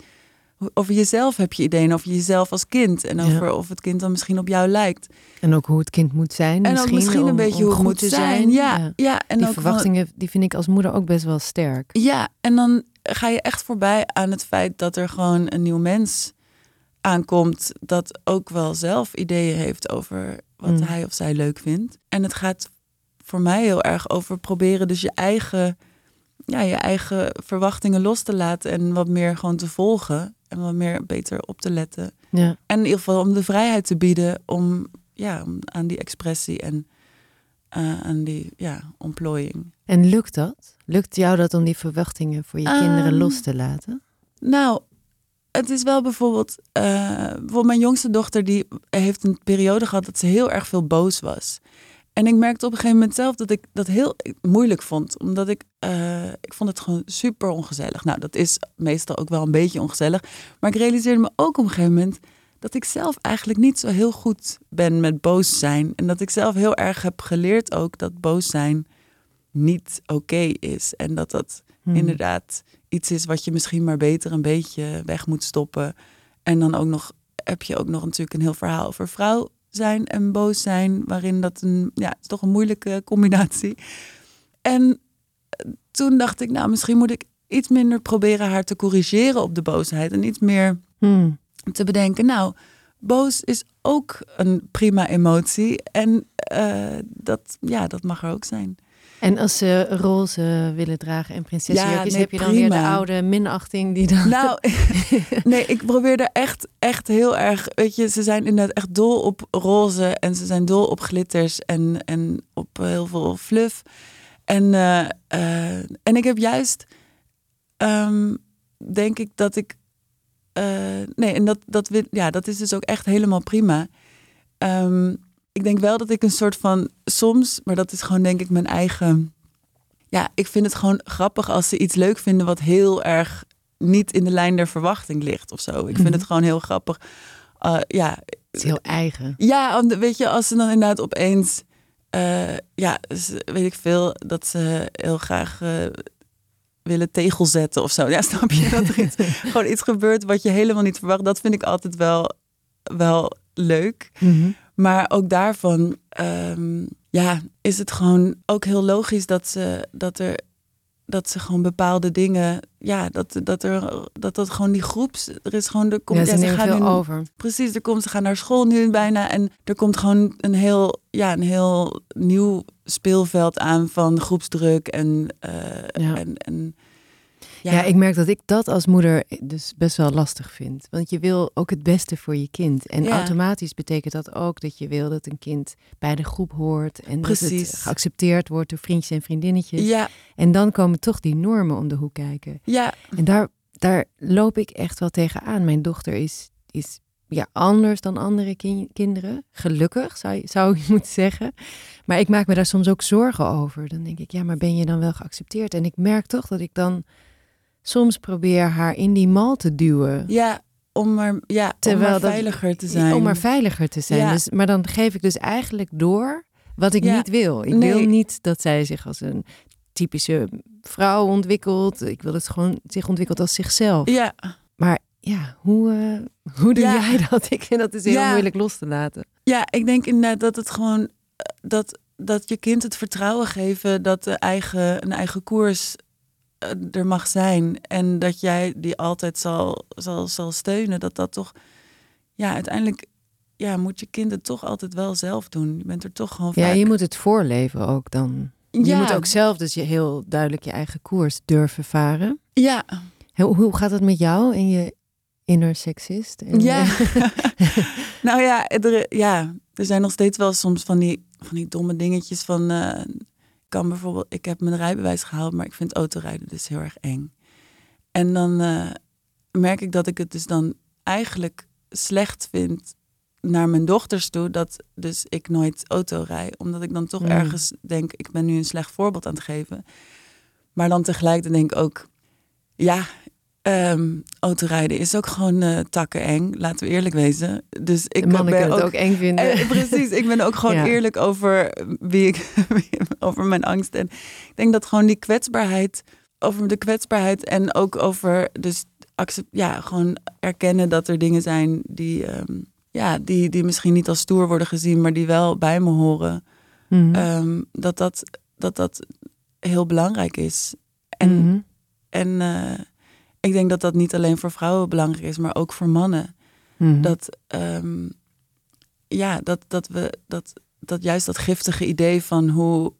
over jezelf heb je ideeën, over jezelf als kind. En Ja. over of het kind dan misschien op jou lijkt. En ook hoe het kind moet zijn. En misschien, ook misschien een om- beetje om hoe het moet te zijn. Ja, ja. en die ook verwachtingen, die vind ik als moeder ook best wel sterk. Ja, en dan ga je echt voorbij aan het feit dat er gewoon een nieuw mens aankomt dat ook wel zelf ideeën heeft over wat Mm. hij of zij leuk vindt. En het gaat voor mij heel erg over proberen dus je eigen, ja, je eigen verwachtingen los te laten en wat meer gewoon te volgen en wat meer beter op te letten. Ja. En in ieder geval om de vrijheid te bieden om, ja, om aan die expressie en eh, aan die ja, ontplooiing. En lukt dat? Lukt jou dat om die verwachtingen voor je kinderen Ehm, los te laten? Nou, het is wel bijvoorbeeld, eh, bijvoorbeeld mijn jongste dochter die heeft een periode gehad dat ze heel erg veel boos was. En ik merkte op een gegeven moment zelf dat ik dat heel moeilijk vond, omdat ik, eh, ik vond het gewoon super ongezellig. Nou, dat is meestal ook wel een beetje ongezellig, maar ik realiseerde me ook op een gegeven moment dat ik zelf eigenlijk niet zo heel goed ben met boos zijn en dat ik zelf heel erg heb geleerd ook dat boos zijn niet oké is en dat dat Hmm. inderdaad iets is wat je misschien maar beter een beetje weg moet stoppen. En dan ook nog heb je ook nog natuurlijk een heel verhaal over vrouw zijn en boos zijn, waarin dat een ja, is toch een moeilijke combinatie. En eh, toen dacht ik, nou, misschien moet ik iets minder proberen haar te corrigeren op de boosheid en iets meer Hmm. te bedenken, nou, boos is ook een prima emotie en eh, dat, ja, dat mag er ook zijn. En als ze roze willen dragen en prinsessenjurkjes, Ja, nee, heb je dan weer de oude minachting die dan... Nou, nee, ik probeer er echt, echt heel erg. Weet je, ze zijn inderdaad echt dol op roze en ze zijn dol op glitters en, en op heel veel fluff. En, eh, eh, en ik heb juist, ehm, denk ik dat ik. eh, nee, en dat, dat, ja, dat is dus ook echt helemaal prima. Ehm, ik denk wel dat ik een soort van soms, maar dat is gewoon denk ik mijn eigen. Ja, ik vind het gewoon grappig als ze iets leuk vinden wat heel erg niet in de lijn der verwachting ligt of zo. Ik vind het gewoon heel grappig. Uh, ja, Het is heel eigen. ja, weet je, als ze dan inderdaad opeens, eh, ja, weet ik veel, dat ze heel graag eh, willen tegel zetten of zo. Ja, snap je dat er iets, gewoon iets gebeurt wat je helemaal niet verwacht? Dat vind ik altijd wel, wel leuk. Mhm. Maar ook daarvan, ehm, ja, is het gewoon ook heel logisch dat ze, dat er, dat ze gewoon bepaalde dingen, ja, dat, dat er, dat dat gewoon die groeps, er is gewoon de, Ja, ze gaan veel nu- over. Precies, er komt, ze gaan naar school nu bijna en er komt gewoon een heel, ja, een heel nieuw speelveld aan van groepsdruk en, eh, Ja. en, en Ja. ik merk dat ik dat als moeder dus best wel lastig vind. Want je wil ook het beste voor je kind. En Ja. automatisch betekent dat ook dat je wil dat een kind bij de groep hoort. En dat het geaccepteerd wordt door vriendjes en vriendinnetjes. ja, En dan komen toch die normen om de hoek kijken. ja, En daar, daar loop ik echt wel tegenaan. Mijn dochter is, is ja, anders dan andere kin- kinderen. Gelukkig, zou, je- zou ik moeten zeggen. Maar ik maak me daar soms ook zorgen over. Dan denk ik, ja, maar ben je dan wel geaccepteerd? En ik merk toch dat ik dan soms probeer haar in die mal te duwen. ja, om maar, ja, Terwijl om maar dat- veiliger te zijn. Om maar veiliger te zijn. Ja. Dus, maar dan geef ik dus eigenlijk door wat ik Ja. niet wil. Ik Nee. wil niet dat zij zich als een typische vrouw ontwikkelt. Ik wil dat ze gewoon zich ontwikkelt als zichzelf. Ja, Maar ja, hoe, eh, hoe doe Ja. jij dat? Ik vind dat dus heel Ja. moeilijk los te laten. ja, ik denk inderdaad dat het gewoon, eh, dat, dat je kind het vertrouwen geven dat de eigen, een eigen koers er mag zijn. En dat jij die altijd zal, zal, zal steunen. Dat dat toch, ja, uiteindelijk ja, moet je kind het toch altijd wel zelf doen. Je bent er toch gewoon Ja, vaak... je moet het voorleven ook dan. Je Ja. moet ook zelf dus je heel duidelijk je eigen koers durven varen. Ja, Hoe, hoe gaat het met jou en je inner seksist? En, Ja. eh, nou ja er, ja, er zijn nog steeds wel soms van die, van die domme dingetjes van... eh, kan bijvoorbeeld, ik heb mijn rijbewijs gehaald, maar ik vind autorijden dus heel erg eng. En dan eh, merk ik dat ik het dus dan eigenlijk slecht vind naar mijn dochters toe dat dus ik nooit auto rij. Omdat ik dan toch Mm. ergens denk, ik ben nu een slecht voorbeeld aan het geven. Maar dan tegelijk denk ik ook, ja, ehm autorijden is ook gewoon eh takken eng. Laten we eerlijk wezen. Dus ik mannen ben kunnen ook, het ook eng vinden. eh, precies, ik ben ook gewoon Ja. eerlijk over wie ik, over mijn angst. En ik denk dat gewoon die kwetsbaarheid, over de kwetsbaarheid en ook over dus accept, ja, gewoon erkennen dat er dingen zijn die, ehm, ja, die, die misschien niet als stoer worden gezien, maar die wel bij me horen. Mhm. Ehm, dat, dat, dat dat heel belangrijk is. En, Mhm. en eh, ik denk dat dat niet alleen voor vrouwen belangrijk is, maar ook voor mannen. Mhm. Dat, ehm, ja, dat, dat we dat, dat juist dat giftige idee van hoe,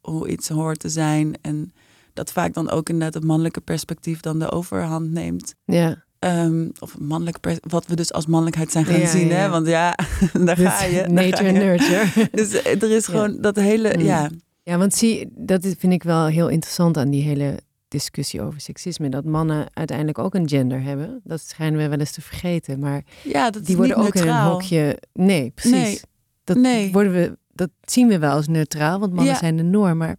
hoe iets hoort te zijn. En dat vaak dan ook inderdaad het mannelijke perspectief dan de overhand neemt. ja. Ehm, of pers- wat we dus als mannelijkheid zijn gaan Ja, zien. ja. Hè? Want ja, daar Dus ga je. Nature en nurture. Dus er is Ja. gewoon dat hele, Mm. ja, Ja, want zie, dat vind ik wel heel interessant aan die hele discussie over seksisme. Dat mannen uiteindelijk ook een gender hebben. Dat schijnen we wel eens te vergeten. Maar ja, dat die is worden niet ook in een neutraal. hokje. Nee, precies. Nee. Dat, Nee. Worden we, dat zien we wel als neutraal, want mannen Ja. zijn de norm. Maar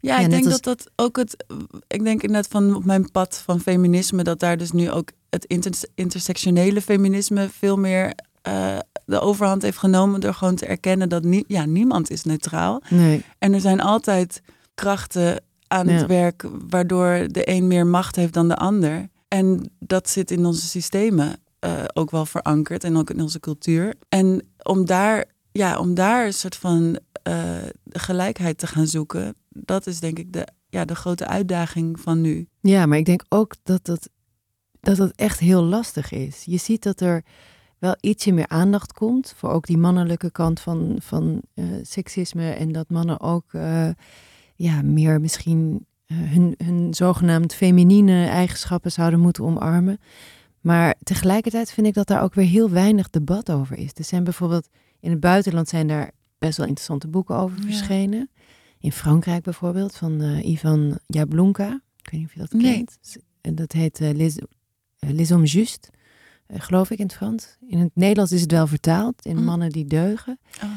Ja, Ja, ik net denk als- dat dat ook het. Ik denk inderdaad van op mijn pad van feminisme, dat daar dus nu ook het inter- intersectionele feminisme veel meer eh, de overhand heeft genomen. Door gewoon te erkennen dat nie, ja, niemand is neutraal. nee. En er zijn altijd krachten aan Ja. het werk waardoor de een meer macht heeft dan de ander. En dat zit in onze systemen eh, ook wel verankerd en ook in onze cultuur. En om daar, ja, om daar een soort van eh, gelijkheid te gaan zoeken, dat is denk ik de, ja, de grote uitdaging van nu. Ja, maar ik denk ook dat dat, dat dat echt heel lastig is. Je ziet dat er wel ietsje meer aandacht komt voor ook die mannelijke kant van, van eh, seksisme. En dat mannen ook ja, meer misschien eh, hun, hun zogenaamd feminine eigenschappen zouden moeten omarmen. Maar tegelijkertijd vind ik dat daar ook weer heel weinig debat over is. Er zijn bijvoorbeeld in het buitenland zijn daar best wel interessante boeken over Ja. verschenen. In Frankrijk bijvoorbeeld, van eh, Ivan Jablonka. Ik weet niet of je dat Nee. kent. En dat heet eh, Les, eh, Les Hommes Justes, eh, geloof ik in het Frans. In het Nederlands is het wel vertaald, in Mm. Mannen die deugen. Oh.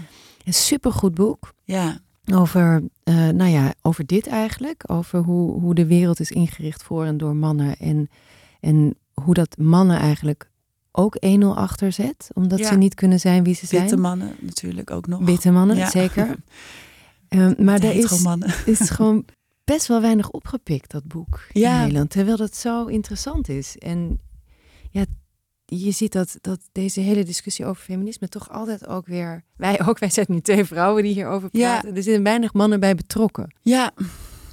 Een supergoed boek Ja, over, eh, nou ja, over dit eigenlijk. Over hoe, hoe de wereld is ingericht voor en door mannen. En, en hoe dat mannen eigenlijk ook 1-0 achterzet. Omdat Ja. ze niet kunnen zijn wie ze zijn. witte mannen natuurlijk ook nog. Witte mannen, Ja. zeker. Eh, maar De er is, is gewoon best wel weinig opgepikt, dat boek Ja. in Nederland. Terwijl dat zo interessant is. En ja, je ziet dat, dat deze hele discussie over feminisme toch altijd ook weer... Wij ook, wij zijn nu twee vrouwen die hierover Ja. praten. Er zitten weinig mannen bij betrokken. Ja,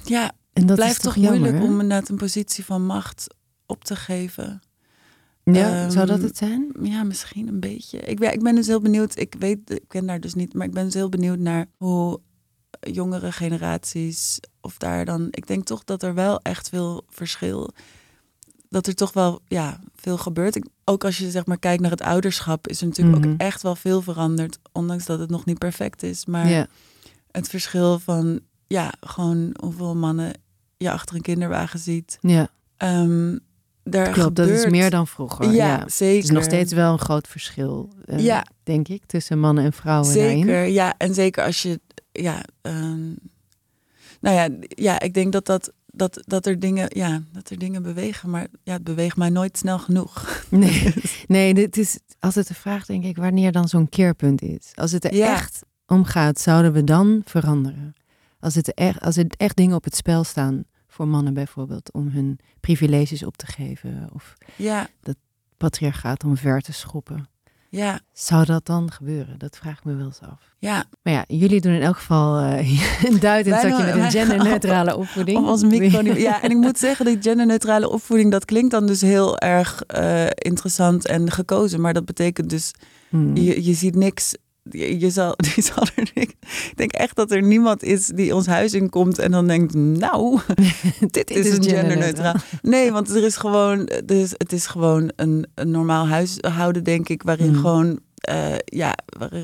ja, En dat het blijft toch, moeilijk hè? om inderdaad een positie van macht op te geven. Ja, Ehm, zou dat het zijn? Ja, misschien een beetje. Ik ben, ik ben dus heel benieuwd. Ik weet, ik ken daar dus niet, maar ik ben dus heel benieuwd naar hoe jongere generaties, of daar dan, ik denk toch dat er wel echt veel verschil, dat er toch wel ja, veel gebeurt. Ik, ook als je zeg maar kijkt naar het ouderschap, is er natuurlijk Mhm. ook echt wel veel veranderd, ondanks dat het nog niet perfect is. Maar het verschil van, ja, gewoon hoeveel mannen je achter een kinderwagen ziet. ja. Ehm daar Klopt, dat is gebeurt- meer dan vroeger. Ja, Ja, zeker. Het is nog steeds wel een groot verschil, eh, Ja. denk ik, tussen mannen en vrouwen daarin. Zeker, ja. En zeker als je, ja, ehm, nou ja, ja, ik denk dat, dat, dat, dat, er dingen, ja, dat er dingen bewegen, maar ja, het beweegt mij nooit snel genoeg. Nee, nee dit is altijd de vraag, denk ik, wanneer dan zo'n keerpunt is. Als het er Ja. echt om gaat, zouden we dan veranderen? Als, het er echt, als er echt dingen op het spel staan voor mannen bijvoorbeeld, om hun privileges op te geven of Ja, patriarchaat omver te schoppen. Ja, Zou dat dan gebeuren? Dat vraag ik me wel eens af. ja. Maar ja, jullie doen in elk geval eh, een duidend zakje met een genderneutrale opvoeding. Of als micro. Ja, en ik moet zeggen, die genderneutrale opvoeding, dat klinkt dan dus heel erg eh, interessant en gekozen. Maar dat betekent dus, Hmm. je, je ziet niks. Je, je zal, je zal er. Ik denk echt dat er niemand is die ons huis inkomt en dan denkt, nou, dit is een genderneutraal. Nee, want er is gewoon, dus het is gewoon een, een normaal huishouden, denk ik, waarin Hmm. gewoon, eh, ja, waar, eh,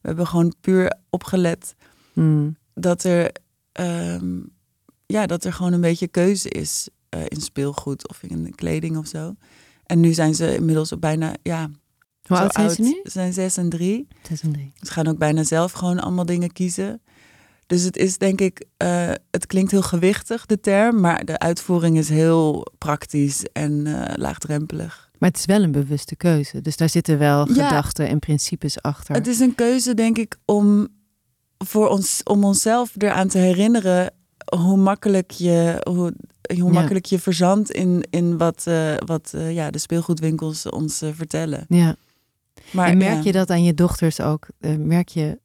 we hebben gewoon puur opgelet Hmm. dat er, ehm, ja, dat er gewoon een beetje keuze is eh, in speelgoed of in kleding of zo. En nu zijn ze inmiddels ook bijna, ja, Hoe oud zijn ze nu? Ze zijn zes en drie. Zes en drie. Ze gaan ook bijna zelf gewoon allemaal dingen kiezen. Dus het is denk ik, eh, het klinkt heel gewichtig, de term, maar de uitvoering is heel praktisch en eh, laagdrempelig. Maar het is wel een bewuste keuze. Dus daar zitten wel Ja. gedachten en principes achter. Het is een keuze, denk ik, om, voor ons, om onszelf eraan te herinneren hoe makkelijk je, hoe, hoe Ja. makkelijk je verzandt in, in wat, eh, wat ja, de speelgoedwinkels ons vertellen. Ja. Maar en merk ja. je dat aan je dochters ook? Eh, merk je...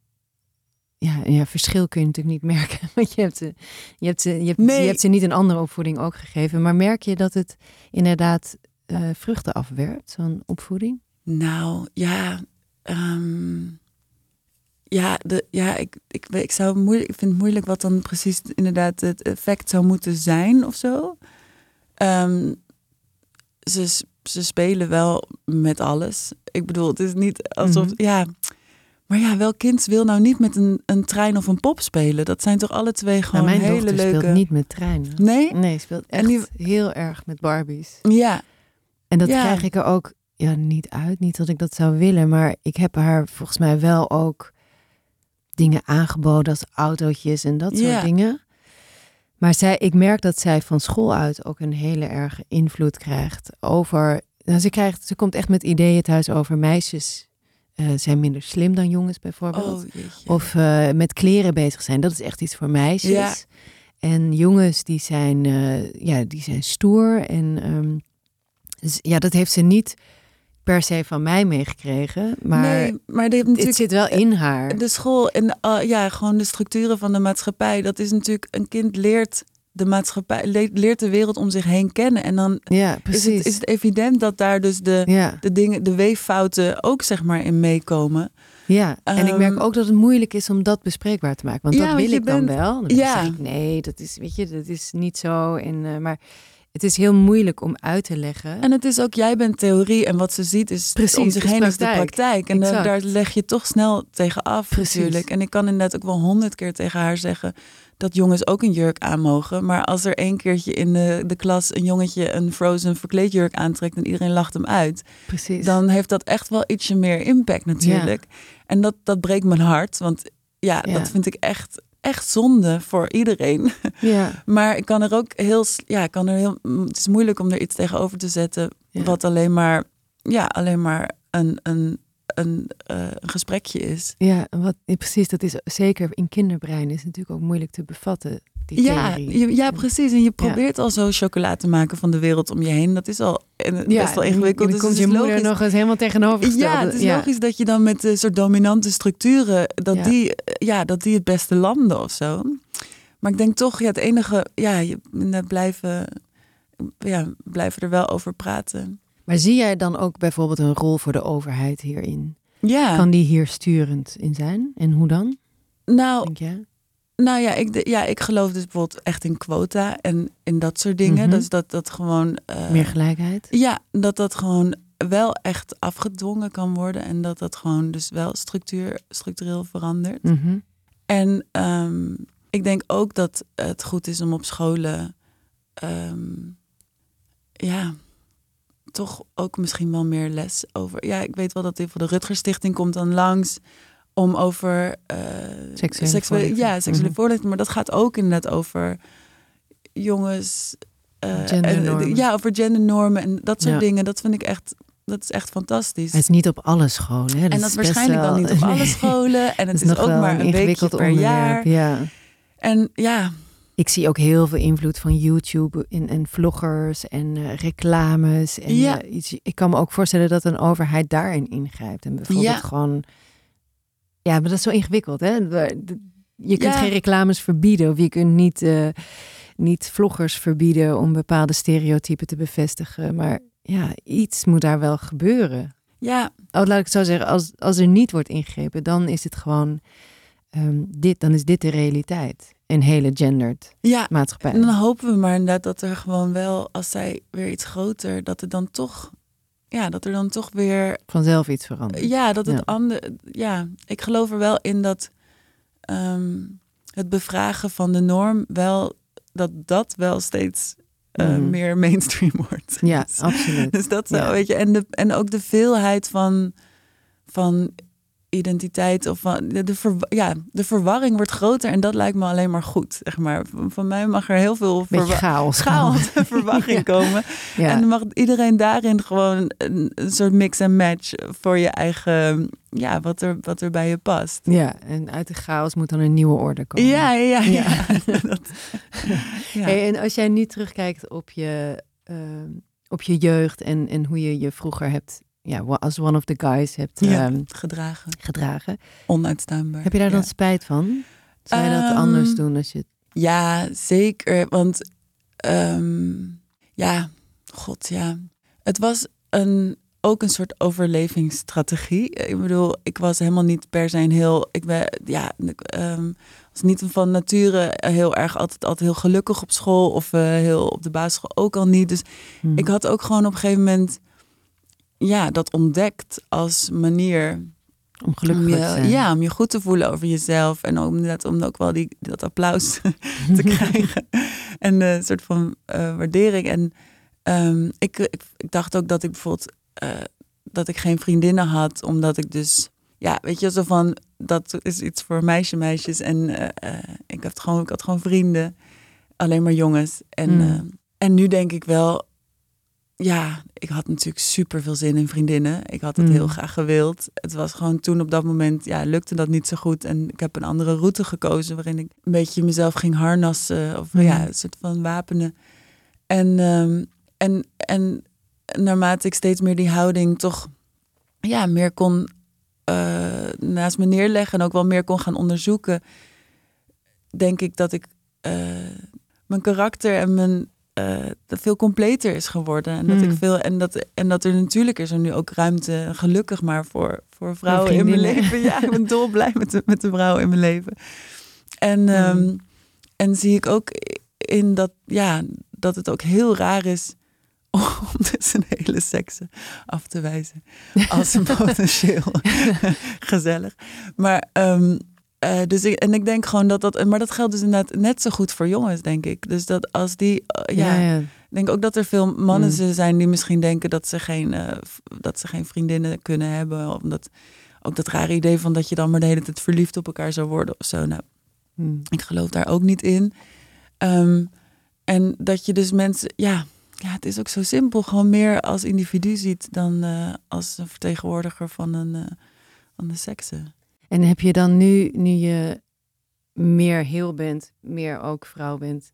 Ja, ja, verschil kun je natuurlijk niet merken. Want je hebt, ze, je, hebt ze, je, hebt, Nee. je hebt ze niet een andere opvoeding ook gegeven. Maar merk je dat het inderdaad eh, vruchten afwerpt, zo'n opvoeding? Nou, ja. ehm, ja, de, ja ik, ik, ik, zou moeilijk, ik vind het moeilijk wat dan precies inderdaad het effect zou moeten zijn of zo. Ehm, ze, s- ze spelen wel met alles. Ik bedoel, het is niet alsof... Mhm. Ja, maar ja, welk kind wil nou niet met een, een trein of een pop spelen? Dat zijn toch alle twee Nou, gewoon mijn hele dochter leuke... speelt niet met treinen. Nee? Nee, speelt echt die- heel erg met Barbies. Ja, En dat Ja. krijg ik er ook ja, niet uit. Niet dat ik dat zou willen, maar ik heb haar volgens mij wel ook dingen aangeboden als autootjes en dat soort Ja. dingen. Maar zij, ik merk dat zij van school uit ook een hele erge invloed krijgt over. Nou, ze, krijgt, ze komt echt met ideeën thuis over meisjes eh, zijn minder slim dan jongens bijvoorbeeld. oh. Of eh, met kleren bezig zijn. Dat is echt iets voor meisjes. Ja. En jongens die zijn, eh, ja, die zijn stoer. En dus, ja, dat heeft ze niet per se van mij meegekregen. Maar nee, maar het zit wel in haar. De school en uh, ja, gewoon de structuren van de maatschappij. Dat is natuurlijk, een kind leert de maatschappij, le- leert de wereld om zich heen kennen. En dan Ja, is het, is het evident dat daar dus de, ja, de dingen, de weeffouten ook zeg maar in meekomen. ja. En ik merk Ehm, ook dat het moeilijk is om dat bespreekbaar te maken. Want Ja, dat wil ik dan wel. Dan Ja. zeg ik, nee, dat is, weet je, dat is niet zo. En, eh, maar het is heel moeilijk om uit te leggen. En het is ook, jij bent theorie en wat ze ziet is Precies, om zich is heen is de praktijk. En Exact. daar leg je toch snel tegen af Precies. natuurlijk. En ik kan inderdaad ook wel honderd keer tegen haar zeggen dat jongens ook een jurk aan mogen. Maar als er één keertje in de, de klas een jongetje een frozen verkleedjurk aantrekt en iedereen lacht hem uit, precies. dan heeft dat echt wel ietsje meer impact natuurlijk. En dat, dat breekt mijn hart, want ja, Ja. dat vind ik echt, echt zonde voor iedereen. ja, Maar ik kan er ook heel, ja, ik kan er heel, het is moeilijk om er iets tegenover te zetten Ja. wat alleen maar, ja, alleen maar een, een, een, eh, een gesprekje is. ja, wat, precies. Dat is zeker in kinderbrein is natuurlijk ook moeilijk te bevatten. Die Ja, je- ja, precies. En je probeert al zo chocola te maken van de wereld om je heen. Dat is al eh, best wel en- ingewikkeld. en Dus dan komt het je moeder logisch- nog eens helemaal tegenover Ja, het is logisch dat je dan met de soort dominante structuren, dat, die, eh, ja, dat die het beste landen of zo. Maar ik denk toch, ja, het enige, ja, je blijven, ja, blijven er wel over praten. Maar zie jij dan ook bijvoorbeeld een rol voor de overheid hierin? Ja, Kan die hier sturend in zijn? En hoe dan, nou, denk jij? Nou ja ik, ja, ik geloof dus bijvoorbeeld echt in quota en in dat soort dingen. Mhm. Dus dat dat gewoon. eh, Meer gelijkheid? Ja, dat dat gewoon wel echt afgedwongen kan worden. En dat dat gewoon dus wel structuur, structureel verandert. Mhm. En ehm, ik denk ook dat het goed is om op scholen, ehm, ja, toch ook misschien wel meer les over. Ja, ik weet wel dat voor de Rutgers Stichting komt dan langs om over eh, Seksuele ja, seksuele Mhm. voorlichting. Maar dat gaat ook inderdaad over jongens. eh, en- ja, over gendernormen en dat soort Ja. dingen. Dat vind ik echt, dat is echt fantastisch. Het is niet op alle scholen. Hè? en dat is waarschijnlijk dan wel- niet op alle Nee. scholen. En Het is ook maar een ingewikkeld per onderwerp. jaar. Ja. En ja, Ik zie ook heel veel invloed van YouTube en, en vloggers en eh, reclames. En, Ja. eh, iets, ik kan me ook voorstellen dat een overheid daarin ingrijpt. En bijvoorbeeld Ja. gewoon... Ja, maar dat is zo ingewikkeld, hè? Je kunt Ja. geen reclames verbieden of je kunt niet, eh, niet vloggers verbieden om bepaalde stereotypen te bevestigen. Maar ja, iets moet daar wel gebeuren. ja, Oh, laat ik het zo zeggen, als, als er niet wordt ingegrepen, dan is het gewoon ehm, dit, dan is dit de realiteit. Een hele gendered ja. maatschappij. En dan hopen we maar inderdaad dat er gewoon wel, als zij weer iets groter, dat er dan toch, ja, dat er dan toch weer, Vanzelf iets veranderen. ja, dat het Ja. ander, ja, ik geloof er wel in dat ehm, het bevragen van de norm wel, dat dat wel steeds eh, Mhm. meer mainstream wordt. Ja, Dus- absoluut. Dus dat zou, Ja. weet je, en, de, en ook de veelheid van, van identiteit of van de, verwa- ja, de verwarring wordt groter en dat lijkt me alleen maar goed. Zeg maar. van, van mij mag er heel veel chaos. chaos en verwarring Ja. komen. Ja. En dan mag iedereen daarin gewoon een, een soort mix en match voor je eigen, ja, wat er, wat er bij je past. ja, en uit de chaos moet dan een nieuwe orde komen. Ja, ja, ja. Ja. Dat-. Hey, en als jij nu terugkijkt op je, ehm, op je jeugd en, en hoe je je vroeger hebt, ja, als one of the guys hebt Ja, ehm, gedragen, gedragen. onuitstaanbaar. Heb je daar Ja. dan spijt van? Zou je dat Ehm, anders doen als je... Ja, zeker. Want ehm, ja, god ja. Het was een, ook een soort overlevingsstrategie. Ik bedoel, ik was helemaal niet per se een heel... Ik ben, ja, ik ehm, was niet van nature heel erg altijd, altijd heel gelukkig op school. Of eh, heel op de basisschool ook al niet. Dus Mhm. ik had ook gewoon op een gegeven moment... Ja, dat ontdekt als manier om gelukkig om te je, zijn. ja, om je goed te voelen over jezelf. En ook inderdaad om ook wel die, dat applaus te krijgen. En een soort van eh, waardering. En ehm, ik, ik, ik dacht ook dat ik bijvoorbeeld eh, dat ik geen vriendinnen had, omdat ik dus. Ja, weet je, zo van dat is iets voor meisje, meisjes. En eh, ik, had gewoon, ik had gewoon vrienden, alleen maar jongens. En, Mm. eh, en nu denk ik wel, ja, ik had natuurlijk super veel zin in vriendinnen. Ik had het Mm. heel graag gewild. Het was gewoon toen op dat moment, ja, lukte dat niet zo goed. En ik heb een andere route gekozen waarin ik een beetje mezelf ging harnassen. Of Mm. ja, een soort van wapenen. En, ehm, en, en naarmate ik steeds meer die houding toch ja, meer kon eh, naast me neerleggen en ook wel meer kon gaan onderzoeken, denk ik dat ik eh, mijn karakter en mijn eh, dat veel completer is geworden. En dat, Hmm. ik veel, en, dat, en dat er natuurlijk is er nu ook ruimte, gelukkig maar, voor, voor vrouwen in mijn leven. Ja, ik ben dolblij met de, met de vrouwen in mijn leven. En, ehm, en zie ik ook in dat, ja, dat het ook heel raar is om dus een hele seksen af te wijzen als een potentieel gezellig. Maar ehm, eh, dus ik, en ik denk gewoon dat dat, maar dat geldt dus inderdaad net zo goed voor jongens, denk ik. Dus dat als die, eh, ja, ja, ja. ik denk ook dat er veel mannen Mm. zijn die misschien denken dat ze geen, eh, dat ze geen vriendinnen kunnen hebben. Omdat ook dat rare idee van dat je dan maar de hele tijd verliefd op elkaar zou worden of zo. Nou, Hm. ik geloof daar ook niet in. Ehm, en dat je dus mensen, ja, ja, het is ook zo simpel, gewoon meer als individu ziet dan als een vertegenwoordiger van, een, van de seksen. En heb je dan nu, nu je meer heel bent, meer ook vrouw bent,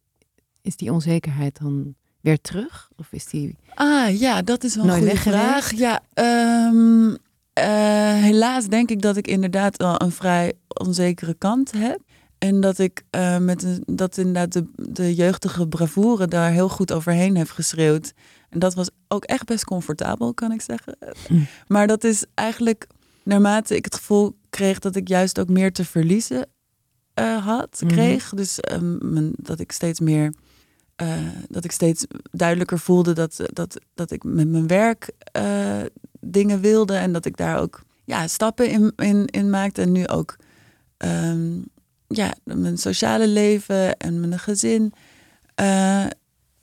is die onzekerheid dan weer terug? Of is die... Ah ja, dat is wel een goede vraag. Ja, ehm, eh, helaas denk ik dat ik inderdaad wel een vrij onzekere kant heb. En dat ik eh, met een, dat inderdaad de, de jeugdige bravoure daar heel goed overheen heb geschreeuwd. En dat was ook echt best comfortabel, kan ik zeggen. Maar dat is eigenlijk naarmate ik het gevoel kreeg dat ik juist ook meer te verliezen eh, had, Mhm. kreeg. Dus ehm, dat ik steeds meer, eh, dat ik steeds duidelijker voelde dat, dat, dat ik met mijn werk eh, dingen wilde en dat ik daar ook ja, stappen in, in, in maakte. En nu ook ehm, ja, mijn sociale leven en mijn gezin.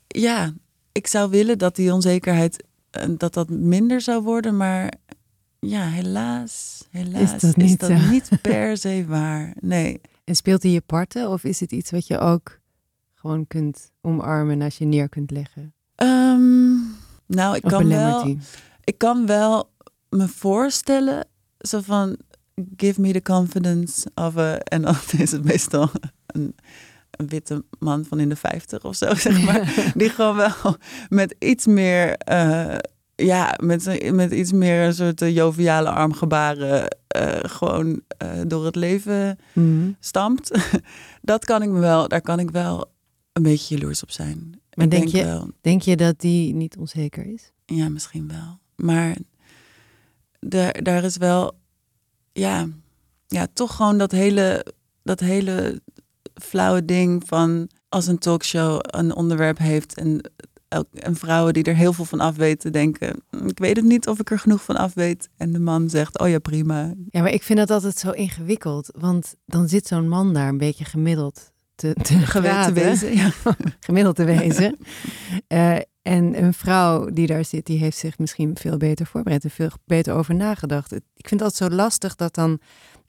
Ja, ik zou willen dat die onzekerheid dat dat minder zou worden, maar ja, helaas, helaas dat niet zo? niet per se waar. Nee. En speelt hij je parten of is het iets wat je ook gewoon kunt omarmen als je neer kunt leggen? Ehm, nou, ik Of kan, wel, ik kan wel me voorstellen, zo van, give me the confidence of a, en dan is het meestal een, een witte man van in de 50 of zo, zeg maar. die gewoon wel met iets meer, eh, ja, met, met iets meer een soort eh, joviale armgebaren eh, gewoon eh, door het leven Mhm. stampt. Dat kan ik me wel, daar kan ik wel een beetje jaloers op zijn. Maar ik denk denk je- wel, Denk je dat die niet onzeker is? ja, misschien wel. Maar daar, daar is wel, ja, ja, toch gewoon dat hele, dat hele flauwe ding van als een talkshow een onderwerp heeft en, en vrouwen die er heel veel van af weten denken, "Mm, ik weet het niet of ik er genoeg van af weet. En de man zegt, oh ja, prima. Ja, maar ik vind dat altijd zo ingewikkeld. Want dan zit zo'n man daar een beetje gemiddeld te, te, wezen. Ja. gemiddeld te wezen. Eh, en een vrouw die daar zit, die heeft zich misschien veel beter voorbereid en veel beter over nagedacht. Ik vind altijd zo lastig dat dan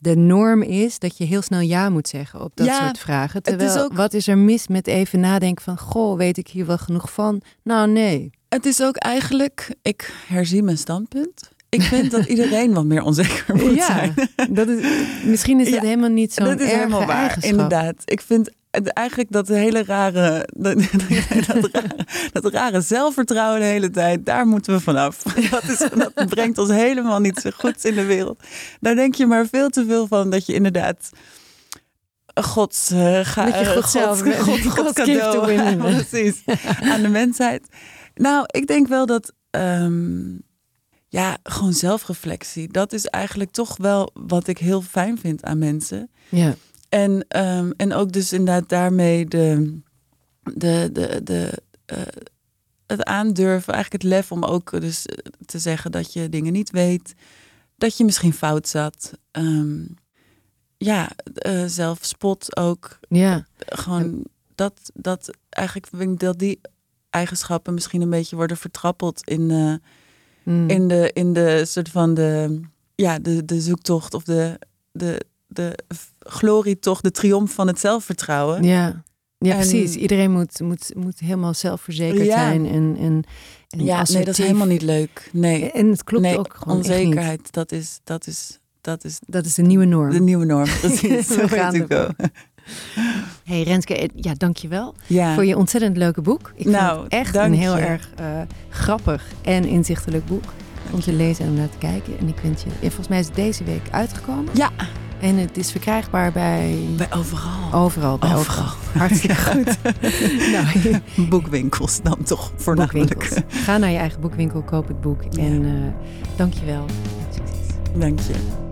de norm is dat je heel snel ja moet zeggen op dat Ja, soort vragen. is Terwijl, ook- wat is er mis met even nadenken van, goh, weet ik hier wel genoeg van? Nou, nee. Het is ook eigenlijk, ik herzie mijn standpunt. Ik vind dat iedereen wat meer onzeker moet ja, zijn. dat is, misschien is dat Ja, helemaal niet zo'n dat is erge helemaal waar, eigenschap. inderdaad. Ik vind eigenlijk dat hele rare, dat, dat, rare, dat rare zelfvertrouwen de hele tijd, daar moeten we vanaf. Dat, is, dat brengt ons helemaal niet zo goed in de wereld. Daar denk je maar veel te veel van dat je inderdaad Gods, eh, ga, Dat je God eh, zelf Gods, bent. God, God's Gods gift cadeau precies, aan de mensheid. Nou, ik denk wel dat ehm, ja, gewoon zelfreflectie. Dat is eigenlijk toch wel wat ik heel fijn vind aan mensen. Ja, En, ehm, en ook dus inderdaad daarmee de, de, de, de, eh, het aandurven, eigenlijk het lef om ook dus eh, te zeggen dat je dingen niet weet. Dat je misschien fout zat. Ehm, ja, eh zelfspot ook. ja. Gewoon dat, dat eigenlijk vind ik dat die eigenschappen misschien een beetje worden vertrappeld in, eh, Mm. in de, in de soort van de, ja, de, de zoektocht of de, de, de glorietocht, de triomf van het zelfvertrouwen. Ja, ja En- precies. Iedereen moet, moet, moet helemaal zelfverzekerd Ja. zijn. En, en, en Ja, nee, dat is helemaal niet leuk. Nee, En het klopt nee ook gewoon echt niet. onzekerheid, dat is, dat, is, dat is Dat is de nieuwe norm. de nieuwe norm. Precies, zo ik ervoor. wel. Hey Renske, eh, ja, dankjewel Ja, voor je ontzettend leuke boek. Ik Nou, vond het echt een heel je. erg eh, grappig en inzichtelijk boek. Om te lezen en om naar te kijken. En ik wens je, ja, volgens mij is het deze week uitgekomen. Ja. En het is verkrijgbaar bij bij overal. overal. Bij overal. Overal. Hartstikke goed. nou, Boekwinkels dan toch voornamelijk. boekwinkels. Ga naar je eigen boekwinkel, koop het boek. En eh dank je wel. Dank je.